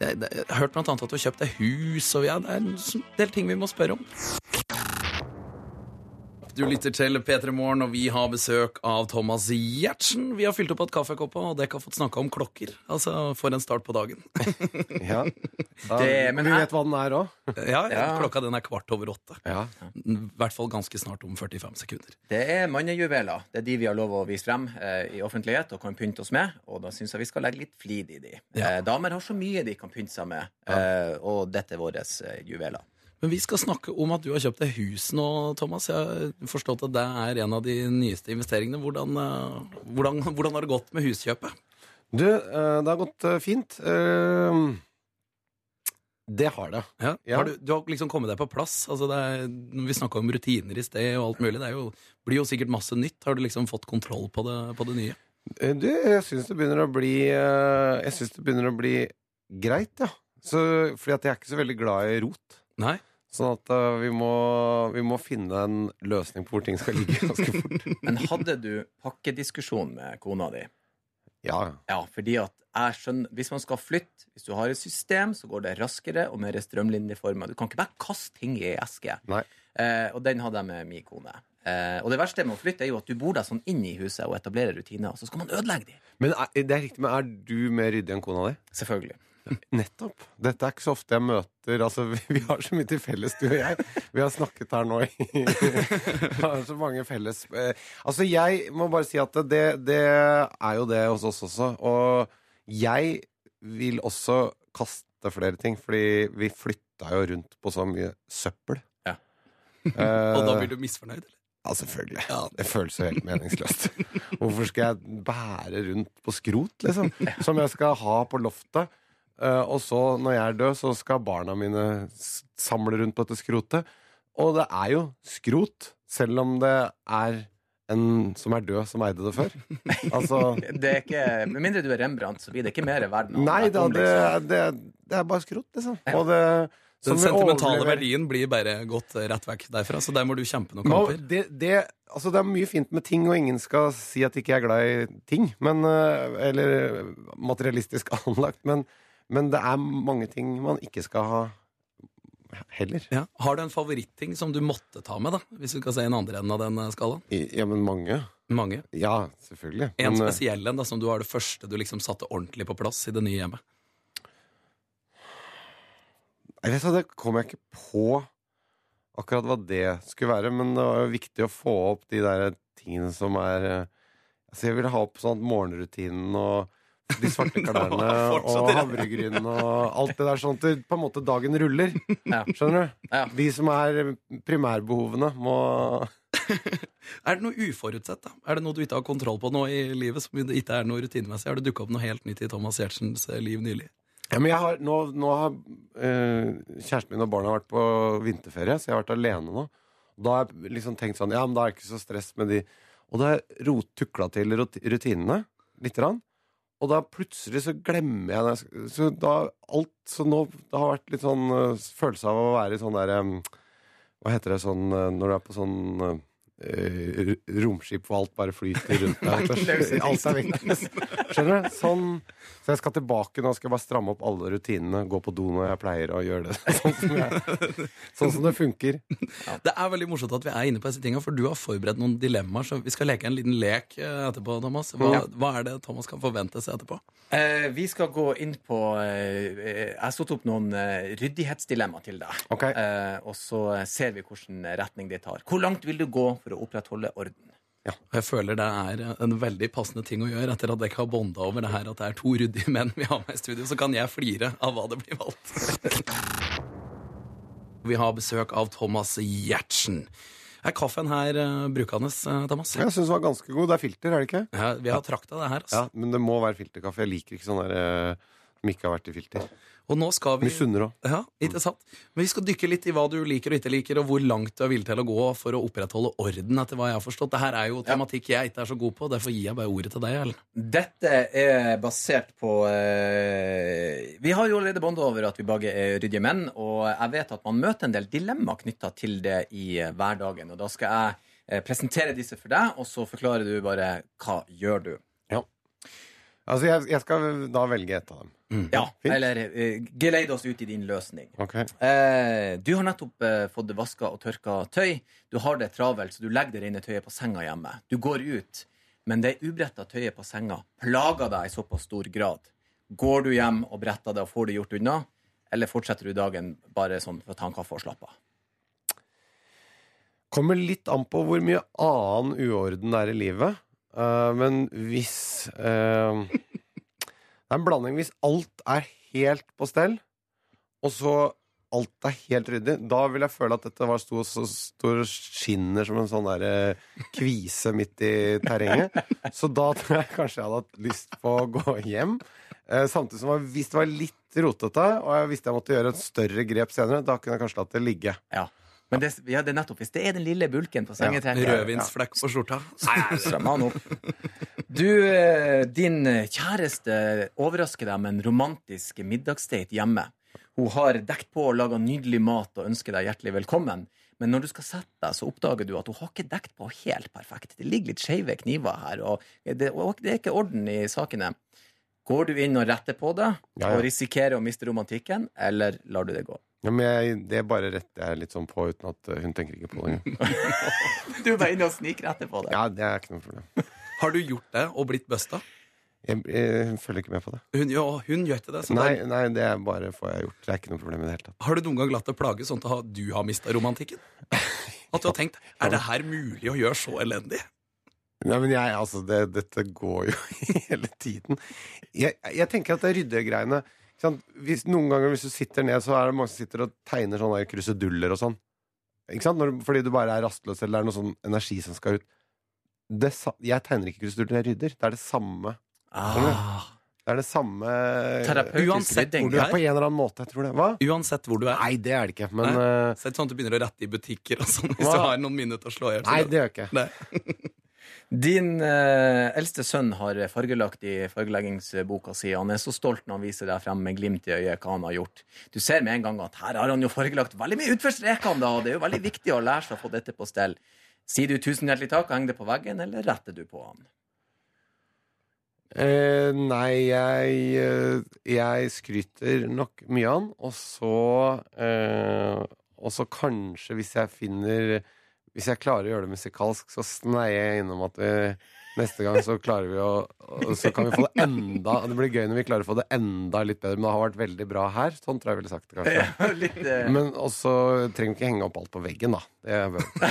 jeg har hørt blant annet at du har kjøpt deg hus, og ja, det er en sånn del ting vi må spørre om. Du lytter til P3 Morgen, og vi har besøk av Thomas Giertsen. Vi har fylt opp et kaffekoppa, og dere har fått snakka om klokker. Altså, for en start på dagen. Ja. Da, Det- men vi vet hva den er òg. Ja, Ja. Klokka den er kvart over åtte. Ja. I hvert fall ganske snart om 45 sekunder. Det er mannejuveler. Det er de vi har lov å vise frem eh, i offentlighet og kan pynte oss med. Og da syns jeg vi skal legge litt flid i de. Ja. Eh, damer har så mye de kan pynte seg med, eh, og dette er våre eh, juveler. Men vi skal snakke om at du har kjøpt deg hus nå, Thomas. Jeg har forstått at det er en av de nyeste investeringene. Hvordan, eh, hvordan, hvordan har det gått med huskjøpet? Du, eh, det har gått eh, fint. Eh, det har det. Ja. Ja. Har du, du har liksom kommet deg på plass. Altså det er, vi snakka om rutiner i sted og alt mulig. Det jo, blir jo sikkert masse nytt. Har du liksom fått kontroll på det, på det nye? Du, jeg syns det begynner å bli Jeg synes det begynner å bli greit, ja. Så, fordi jeg er ikke så veldig glad i rot. Nei? Sånn at uh, vi, må, vi må finne en løsning på hvor ting skal ligge ganske fort. Men hadde du pakkediskusjon med kona di? Ja, Ja, fordi at jeg skjønner Hvis man skal flytte, hvis du har et system, så går det raskere og mer strømlinjeforma. Du kan ikke bare kaste ting i eske. Nei. Eh, og den hadde jeg med min kone. Eh, og det verste med å flytte er jo at du bor deg sånn inn i huset og etablerer rutiner, og så skal man ødelegge dem. Men er, det er riktig, men er du mer ryddig enn kona di? Selvfølgelig. Nettopp. Dette er ikke så ofte jeg møter Altså, vi, har så mye til felles, du og jeg. Vi har snakket her nå i har så mange felles eh, Altså, jeg må bare si at det, det er jo det hos oss også. Og jeg vil også kaste flere ting, fordi vi flytta jo rundt på så mye søppel. Ja. Og da Eh, blir du misfornøyd? eller? Ja, selvfølgelig. Det føles jo helt meningsløst. Hvorfor skal jeg bære rundt på skrot, liksom? Som jeg skal ha på loftet. Eh, og så, når jeg er død, så skal barna mine samle rundt på dette skrotet. Og det er jo skrot, selv om det er en som er død, som eide det før. Altså Det er ikke, Med mindre du er Rembrandt, så blir det ikke mer verden. Nei da, det, det, det er bare skrot, liksom. Og det, Den sentimentale overlever- verdien blir bare gått rett vekk derfra, så der må du kjempe noen kamper. det, det, altså det er mye fint med ting, og ingen skal si at ikke jeg er glad i ting. Men, øh, eller materialistisk anlagt. Men, men det er mange ting man ikke skal ha heller. Ja. Har du en favoritting som du måtte ta med, da? Hvis du skal se en andre enden av den eh, skalaen? Ja, men mange. Mange. Ja, selvfølgelig. En Men, øh, spesiell en da, som du har det første du liksom satte ordentlig på plass i det nye hjemmet. Jeg vet Det kom jeg ikke på akkurat hva det skulle være, men det var jo viktig å få opp de der tingene som er eh, Altså, jeg ville ha opp sånn morgenrutinen og de svarte klærne og havregryn og alt det der, sånn at det, på en måte dagen ruller. Ja. Skjønner du? De som er primærbehovene, må Er det noe uforutsett? da? Er det noe du ikke har kontroll på nå i livet? som ikke er noe rutinemessig? Har det dukka opp noe helt nytt i Thomas Giertsens eh, liv nylig? Ja, men jeg har, nå, nå har eh, kjæresten min og barna vært på vinterferie, så jeg har vært alene nå. Da har jeg liksom tenkt sånn Ja, men da er det ikke så stress med de Og da har jeg tukla til rut- rutinene lite grann. Og da plutselig så glemmer jeg det. Så da alt Så nå Det har vært litt sånn eh, følelse av å være i sånn derre Hva heter det sånn eh, når du er på sånn eh, romskip hvor alt bare flyter rundt deg. Alt er. Skjønner du? Sånn. Så jeg skal tilbake nå skal jeg bare stramme opp alle rutinene. Gå på do når jeg pleier å gjøre det. Sånn som, jeg, sånn som det funker. Det er veldig morsomt at vi er inne på disse tingene, for du har forberedt noen dilemmaer. Så vi skal leke en liten lek eh, etterpå, Thomas. Hva, Ja. hva er det Thomas kan forvente seg etterpå? Eh, vi skal gå inn på eh, Jeg har satt opp noen eh, ryddighetsdilemmaer til deg. Okay. Eh, og så ser vi hvilken retning det tar. Hvor langt vil du gå for å opprettholde orden? Og Jeg føler det er en veldig passende ting å gjøre etter at dere har bonda over det her at det er to ryddige menn vi har med i studio. Så kan jeg flire av hva det blir valgt. Vi har besøk av Thomas Giertsen. Er kaffen her uh, brukende, eh, Thomas? Jeg syns den var ganske god. Det er filter, er det ikke? Ja, vi har trakta det her. Ja, Altså. Men det må være filterkaffe. Jeg liker ikke sånn der uh, som ikke har vært i filter. Og nå skal vi Misunner òg. Ja, ikke sant? Men vi skal dykke litt i hva du liker og ikke liker, og hvor langt du er villig til å gå for å opprettholde orden, etter hva jeg har forstått. Dette er jo tematikk jeg ikke er så god på, derfor gir jeg bare ordet til deg. Ellen. Dette er basert på eh, Vi har jo allerede bonda over at vi begge er ryddige menn, og jeg vet at man møter en del dilemmaer knytta til det i hverdagen. Og da skal jeg eh, presentere disse for deg, og så forklarer du bare hva gjør du. Altså, jeg, jeg skal da velge et av dem. Ja, Fint. eller uh, geleid oss ut i din løsning. Ok. Eh, du har nettopp eh, fått vaska og tørka tøy. Du har det travelt, så du legger det rene tøyet på senga hjemme. Du går ut, men det ubretta tøyet på senga plager deg i såpass stor grad. Går du hjem og bretter det og får det gjort unna, eller fortsetter du dagen bare sånn for å ta en kaffe og slappe av? Kommer litt an på hvor mye annen uorden det er i livet. Eh, men hvis uh, Det er en blanding. Hvis alt er helt på stell, og så alt er helt ryddig, da vil jeg føle at dette var stor, stor skinner som en sånn der eh, kvise midt i terrenget. Så da tror jeg kanskje jeg hadde hatt lyst på å gå hjem. Eh, samtidig som jeg- hvis det var litt rotete, og jeg visste jeg måtte gjøre et større grep senere, da kunne jeg kanskje latt det ligge. Ja. Men det, ja, det er nettopp hvis det er den lille bulken på sengetrekket. Rødvinsflekk på skjorta. Strøm han opp. Du, eh, din kjæreste overrasker deg med en romantisk middagsdate hjemme. Hun har dekt på og laga nydelig mat og ønsker deg hjertelig velkommen. Men når du skal sette deg, så oppdager du at hun har ikke dekt på helt perfekt. Det ligger litt skeive kniver her, og det, og det er ikke orden i sakene. Går du inn og retter på det Ja, ja. og risikerer å miste romantikken, eller lar du det gå? Ja, men jeg, det bare retter jeg litt sånn på uten at uh, hun tenker ikke på det engang. Du er bare inne og snikretter på det. Ja, det er ikke noe problem. Har du gjort det og blitt busta? Jeg, jeg, hun følger ikke med på det. Hun, ja, hun gjør ikke det. Så Nei, er... nei, det er bare får jeg gjort. Det er ikke noe problem i det hele tatt. har du noen gang latt det plage sånn at du har mista romantikken? At du har tenkt er det her mulig å gjøre så elendig? Nei, men jeg, altså, det, dette går jo hele tiden. Jeg, jeg tenker at det ryddegreiene hvis, Noen ganger hvis du sitter ned, så er det mange som sitter og tegner sånne kruseduller og sånn. Ikke sant? Når, fordi du bare er rastløs, eller det er noe sånn energi som skal ut. Det, jeg tegner ikke kruseduller jeg rydder. Det er det samme. Ah, Det er det samme Uansett hvor du er på en eller annen måte, jeg tror det. Hva? Uansett hvor du er. Nei, det er det ikke. Men Nei. eh, Så er det sånn at du begynner å rette i butikker og sånn hvis Hva? du har noen minutter å slå i hjel. Nei, det gjør jeg ikke. Din eh, eldste sønn har fargelagt i fargeleggingsboka si. Han er så stolt når han viser deg frem med glimt i øyet hva han har gjort. Du ser med en gang at her har han jo fargelagt veldig mye utfor strekene, da. og Det er jo veldig viktig å lære seg å få dette på stell. Sier du tusen hjertelig takk og henger det på veggen, eller retter du på han? Eh, nei, jeg, eh, jeg skryter nok mye av han, og så eh, Og så kanskje, hvis jeg finner Hvis jeg klarer å gjøre det musikalsk, så sneier jeg innom at vi neste gang så klarer vi å Så kan vi få det enda Det blir gøy når vi klarer å få det enda litt bedre, men det har vært veldig bra her. Sånn tror jeg ville sagt det, kanskje. Litt, eh, Men også trenger vi ikke henge opp alt på veggen, da. Det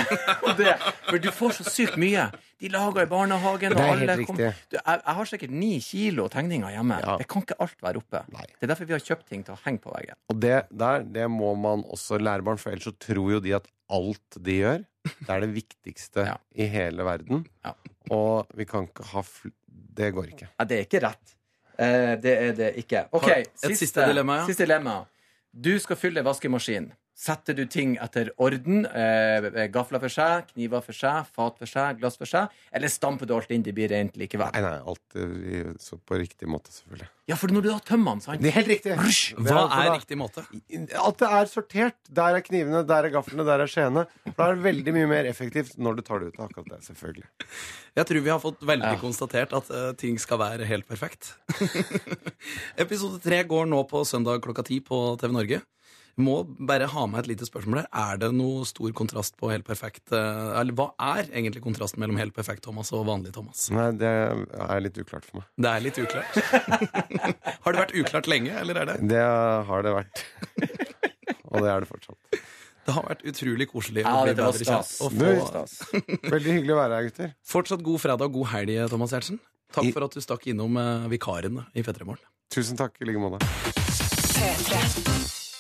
det, for du får så sykt mye. De lager i barnehagen, og alle kom- Du, jeg, jeg har sikkert ni kilo tegninger hjemme. Ja. Det kan ikke alt være oppe. Nei. Det er derfor vi har kjøpt ting til å henge på veggen. Og det der, det må man også lære barn, for ellers så tror jo de at alt de gjør, det er det viktigste Ja. i hele verden. Ja. Og vi kan ikke ha fl Det går ikke. Nei, det er ikke rett. Eh, det er det ikke. OK, Har- et siste dilemma, ja. Siste dilemma. Du skal fylle vaskemaskin. Setter du ting etter orden, eh, gafler for seg, kniver for seg, fat for seg, glass for seg, eller stamper du alt inn, det blir rent likevel? Nei, nei, alt eh, så på riktig måte, selvfølgelig. Ja, for når du da tømmer den, sant? Det er helt riktig. Hva er riktig måte? At det er sortert. Der er knivene, der er gaflene, der er skjeene. For Da er det veldig mye mer effektivt når du tar det ut av akkurat det. Selvfølgelig. Jeg tror vi har fått veldig Ja. konstatert at uh, ting skal være helt perfekt. Episode tre går nå på søndag klokka ti på TV Norge. Må bare ha med et lite spørsmål der. Er det noe stor kontrast på helt perfekt eh, Eller hva er egentlig kontrasten mellom helt perfekt Thomas og vanlig Thomas? Nei, det er litt uklart for meg. Det er litt uklart. har det vært uklart lenge, eller er det Det har det vært. Og det er det fortsatt. Det har vært utrolig koselig Ja, å bli det var bedre kjent. stas. Få Stas. Veldig hyggelig å være her, gutter. fortsatt god fredag og god helg, Thomas Giertsen. Takk I- for at du stakk innom vikarene vikaren i P3 Morgen. Tusen takk i like måte.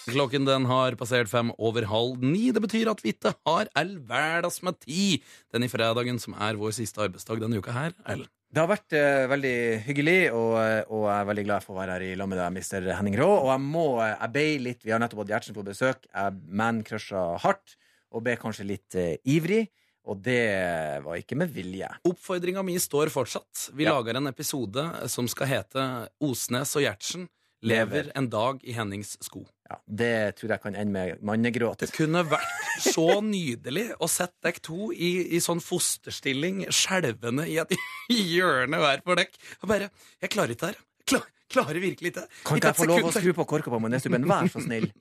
Klokken den har passert fem over halv ni. Det betyr at vi ikke har all verdens med tid den i fredagen, som er vår siste arbeidsdag denne uka her. Ellen. Det har vært eh, veldig hyggelig, og, og jeg er veldig glad for å være her i lag med deg, Mr. Henning Rå. Og jeg må eh, Jeg be litt Vi har nettopp hatt Gjertsen på besøk. Jeg mancrusha hardt, og ble kanskje litt eh, ivrig. Og det var ikke med vilje. Oppfordringa mi står fortsatt. Vi Ja. lager en episode som skal hete Osnes og Gjertsen lever en dag i Hennings sko. Ja, det tror jeg kan ende med mannegråt. Det kunne vært så nydelig å sette dere to i, i sånn fosterstilling, skjelvende i et hjørne hver for dere. Og bare Jeg klarer ikke det her. Klar, klarer virkelig ikke. Kan ikke jeg få lov å skru på korka på Majonesstubben? Vær så snill.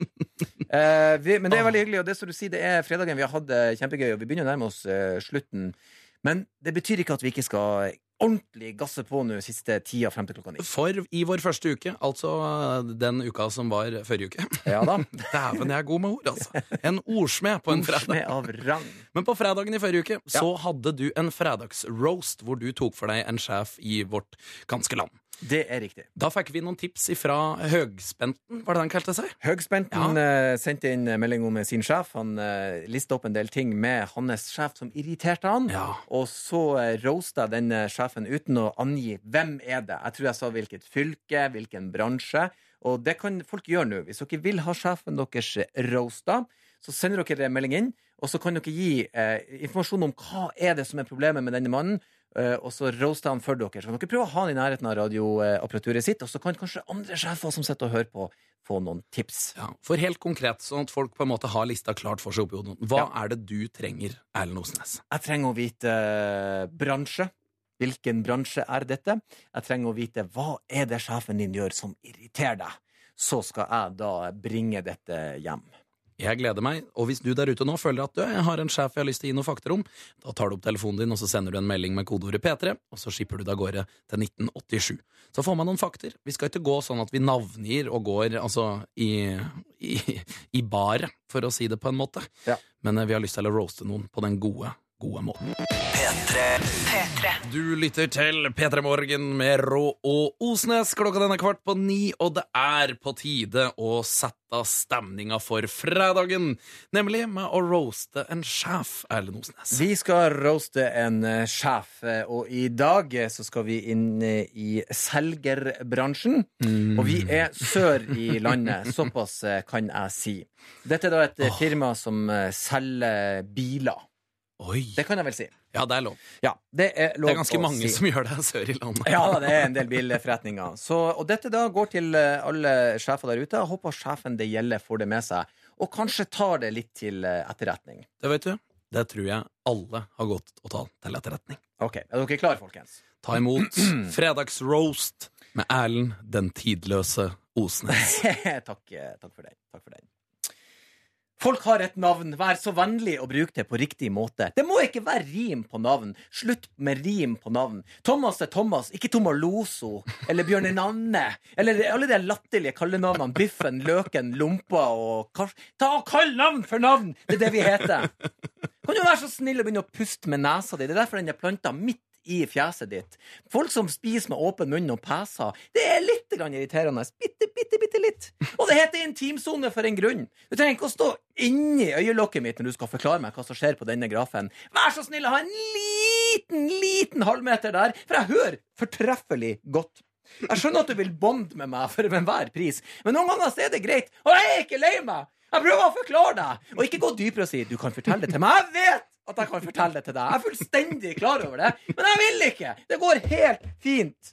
Uh, vi, men det er veldig hyggelig, og det som du sier, det er fredagen. Vi har hatt det kjempegøy, og vi begynner å nærme oss uh, slutten. Men det betyr ikke at vi ikke skal ordentlig gasse på nå siste tida frem til klokka ni. For i vår første uke, altså den uka som var forrige uke Ja da. Dæven, jeg er god med ord, altså. En ordsmed på en fredag. Ordsmed av rang. Men på fredagen i forrige uke så hadde du en fredagsroast hvor du tok for deg en sjef i vårt ganske land. Det er riktig. Da fikk vi noen tips fra Høgspenten, var det den kalte seg? Høgspenten eh, sendte inn melding om sin sjef. Han uh, lista opp en del ting med hans sjef som irriterte han. Ja. Og så uh, roasta den sjefen uten å angi hvem er det. Jeg tror jeg sa hvilket fylke, hvilken bransje. Og det kan folk gjøre nå. Hvis dere vil ha sjefen deres roasta, så sender dere melding inn, og så kan dere gi eh, informasjon om hva er det som er problemet med denne mannen. Eh, og så roaster han for dere. Så kan dere prøve å ha han i nærheten av radioapparaturet sitt, og så kan kanskje andre sjefer som sitter og hører på, få noen tips. Ja, For helt konkret, sånn at folk på en måte har lista klart for seg oppi hodet. Hva er det du trenger, Erlend Osnes? Jeg trenger å vite eh, bransje. Hvilken bransje er dette? Jeg trenger å vite hva er det sjefen din gjør som irriterer deg. Så skal jeg da bringe dette hjem. Jeg gleder meg, og hvis du der ute nå føler at du, jeg har en sjef jeg har lyst til å gi noe fakter om, da tar du opp telefonen din, og så sender du en melding med kodeordet P3, og så skipper du det av gårde til 1987. Så får man noen fakter. Vi skal ikke gå sånn at vi navngir og går altså i, i, i baret, for å si det på en måte. Ja. Men eh, vi har lyst til å roaste noen på den gode, gode måten. P3. P3. Du lytter til P3 Morgen med Rå og Osnes. Klokka den er kvart på ni, og det er på tide å sette stemninga for fredagen. Nemlig med å roaste en sjef, Erlend Osnes. Vi skal roaste en eh, sjef, eh, og i dag eh, så skal vi inn i selgerbransjen. Mm. Og vi er sør i landet, såpass kan jeg si. Dette er da et oh. firma som selger biler. Oi. Det kan jeg vel si. Ja, det er lov. Ja, det er lov Det er ganske mange si. som gjør det sør i landet. Ja, det er en del bilforretninger. Så, og dette da går til eh, alle sjefer der ute. Jeg håper sjefen det gjelder får det med seg, og kanskje tar det litt til eh, etterretning. Det vet du. Det tror jeg alle har gått og tatt til etterretning. Ok, Er dere klare, folkens? Ta imot fredagsroast med Erlend den tidløse Osnes. takk, eh, takk for den. Takk for den. Folk har et navn. Vær så vennlig å bruke det på riktig måte. Det må ikke være rim på navn. Slutt med rim på navn. Thomas er Thomas, ikke Tomaloso eller Bjørn Nanne. Eller alle de latterlige kallenavnene. Biffen, Løken, Lompa og Kars... Ta og kall navn for navn! Det er det vi heter. Kan du være så snill å begynne å puste med nesa di? Det er derfor den er planta midt i fjeset ditt. Folk som spiser med åpen munn og peser, det er litt grann irriterende. Bitte, bitte, bitte litt. Og det heter intimsone for en grunn. Du trenger ikke å stå inni øyelokket mitt når du skal forklare meg hva som skjer på denne grafen. Vær så snill å ha en liten, liten halvmeter der, for jeg hører fortreffelig godt. Jeg skjønner at du vil bonde med meg for enhver pris, men noen ganger er det greit. Og jeg er ikke lei meg! Jeg prøver å forklare deg, og ikke gå dypere og si du kan fortelle det til meg. Jeg vet at jeg kan fortelle det til deg. Jeg er fullstendig klar over det, men jeg vil ikke. Det går helt fint.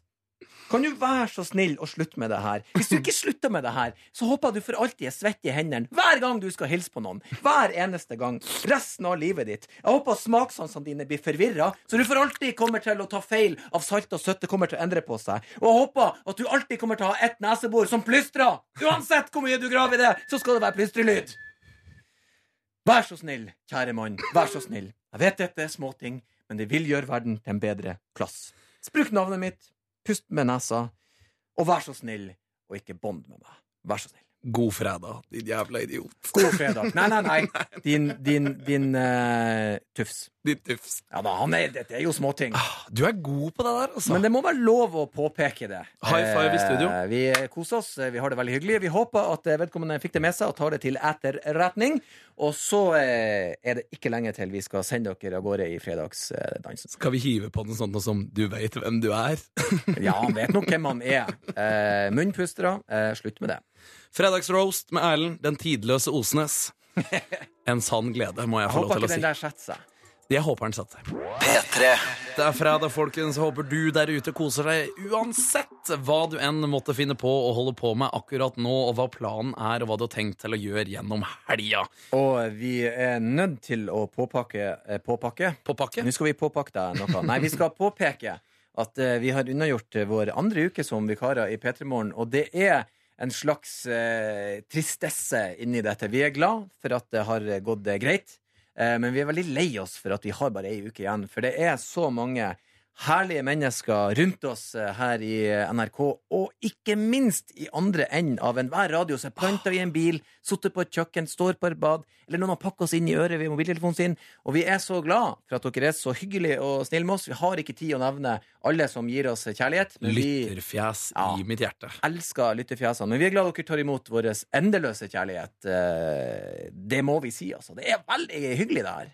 Kan du være så snill å slutte med det her? Hvis du ikke slutter med det her, så håper jeg du for alltid er svett i hendene hver gang du skal hilse på noen. Hver eneste gang. Resten av livet ditt. Jeg håper smakssansene dine blir forvirra, så du for alltid kommer til å ta feil av salt og søtt. Det kommer til å endre på seg. Og jeg håper at du alltid kommer til å ha ett nesebor som plystrer. Uansett hvor mye du graver i det, så skal det være plystrelyd. Vær så snill, kjære mann. Vær så snill. Jeg vet dette er småting, men det vil gjøre verden til en bedre plass. Bruk navnet mitt, pust med nesa, og vær så snill og ikke bond med meg. Vær så snill. God fredag, din jævla idiot. God fredag. Nei, nei, nei. Din, din, din uh, tufs. Din tufs. Ja da, han er, dette er jo småting. Du er god på det der, altså. Men det må være lov å påpeke det. High five i studio. Eh, Vi koser oss, vi har det veldig hyggelig. Vi håper at eh, vedkommende fikk det med seg og tar det til etterretning. Og så eh, er det ikke lenge til vi skal sende dere av gårde i fredagsdansen. Skal vi hive på noe sånt noe som 'du veit hvem du er'? Ja, han vet nok hvem han er. Eh, munnpustere, eh, slutt med det. Fredagsroast med Erlend, den tidløse Osnes. En sann glede, må jeg få lov til å ikke si. den der setter seg. Jeg håper den setter seg. P3. Det er fredag, folkens. Håper du der ute koser deg uansett hva du enn måtte finne på å holde på med akkurat nå, og hva planen er, og hva du har tenkt til å gjøre gjennom helga. Og vi er nødt til å påpakke, eh, påpakke. Påpakke? Nå skal vi påpakke deg noe. Nei, vi skal påpeke at eh, vi har unnagjort eh, vår andre uke som vikarer i P3 Morgen, og det er en slags eh, tristesse inni dette. Vi er glad for at det har gått eh, greit, eh, men vi er veldig lei oss for at vi har bare ei uke igjen. For det er så mange herlige mennesker rundt oss eh, her i NRK, og ikke minst i andre enden av enhver radio er planta i en bil, sittet på et kjøkken, står på et bad, eller noen har pakka oss inn i øret ved mobiltelefonen sin. Og vi er så glad for at dere er så hyggelige og snille med oss. Vi har ikke tid å nevne alle som gir oss kjærlighet, men vi Lytterfjes Ja. i mitt hjerte. elsker lytterfjesene. Men vi er glad dere tar imot vår endeløse kjærlighet. Eh, Det må vi si, altså. Det er veldig hyggelig, det her.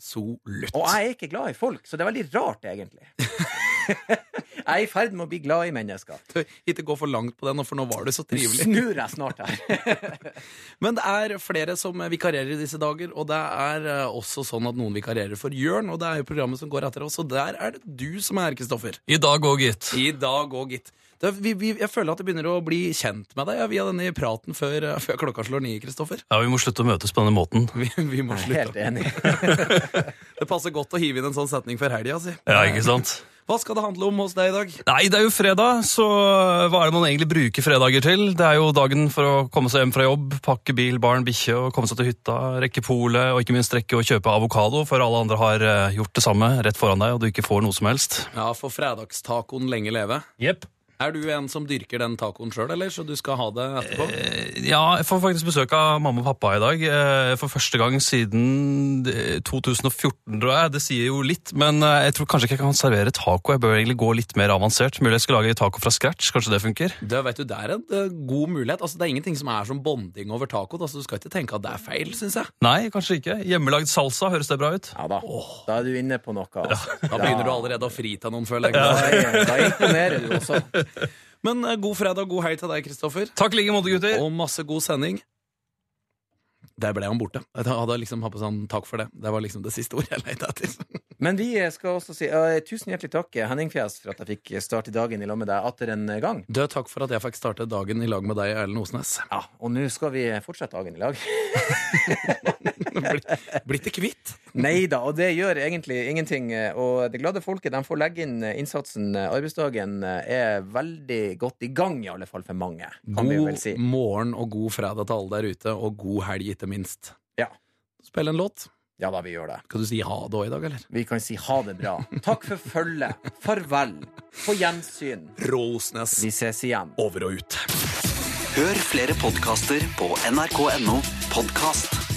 Absolutt. Og jeg er ikke glad i folk, så det er veldig rart, egentlig. jeg er i ferd med å bli glad i mennesker. Ikke gå for langt på den, for nå var det så trivelig. snur jeg snart her. Men det er flere som vikarierer i disse dager, og det er eh, også sånn at noen vikarierer for Jørn, og det er jo programmet som går etter oss, og der er det du som er, Kristoffer. I dag òg, gitt. I dag òg, gitt. Det, vi, vi, jeg føler at jeg begynner å bli kjent med deg ja, via denne praten før, eh, før klokka slår ni, Kristoffer. Ja, Vi må slutte å møtes på denne måten. Vi, vi må slutte. helt enig. Det passer godt å hive inn en sånn setning før helga, si. Ja, ikke sant? Hva skal det handle om hos deg i dag? Nei, det er jo fredag, så hva er det man egentlig bruker fredager til? Det er jo dagen for å komme seg hjem fra jobb, pakke bil, barn, bikkje og komme seg til hytta, rekke polet og ikke minst rekke å kjøpe avokado, for alle andre har eh, gjort det samme rett foran deg, og du ikke får noe som helst. Ja, for fredagstacoen lenge leve. Jepp. Er du en som dyrker den tacoen sjøl, eller så du skal ha det etterpå? Eh, Ja, jeg får faktisk besøk av mamma og pappa i dag. eh, For første gang siden eh, 2014, tror jeg. Det sier jo litt, men eh, jeg tror kanskje ikke jeg kan servere taco. Jeg bør egentlig gå litt mer avansert. Mulig jeg skal lage taco fra scratch. Kanskje det funker? Det, vet du, det er en eh, god mulighet. Altså, det er ingenting som er som bonding over taco. Altså, du skal ikke tenke at det er feil, syns jeg. Nei, kanskje ikke. Hjemmelagd salsa, høres det bra ut? Ja da. Da er du inne på noe. Altså. Da begynner du allerede å frita noen, føler Da, jeg. da imponerer du også. Men eh, god fredag, god helg til deg, Kristoffer. Takk i like måte, gutter. Og masse god sending. Der ble han borte. Jeg hadde liksom hatt på sånn takk for det. Det var liksom det siste ordet jeg leita etter. Men vi skal også si uh, tusen hjertelig takk, Henning Fjes, for at jeg fikk starte dagen i lag med deg atter en gang. Du, takk for at jeg fikk starte dagen i lag med deg, Erlend Osnes. Ja, Og nå skal vi fortsette dagen i lag. Blitt det kvitt? Nei da, og det gjør egentlig ingenting. Og det glade folket de får legge inn innsatsen. Arbeidsdagen er veldig godt i gang, i alle fall for mange. Kan vi vel God si. morgen og god fredag til alle der ute, og god helg, ikke minst. Ja. Spill en låt. Ja da, vi gjør det. Kan du si ha det òg i dag, eller? Vi kan si ha det bra. Takk for følget. Farvel. På gjensyn. Rosnes. Vi ses igjen. Over og ut. Hør flere podkaster på nrk.no podkast.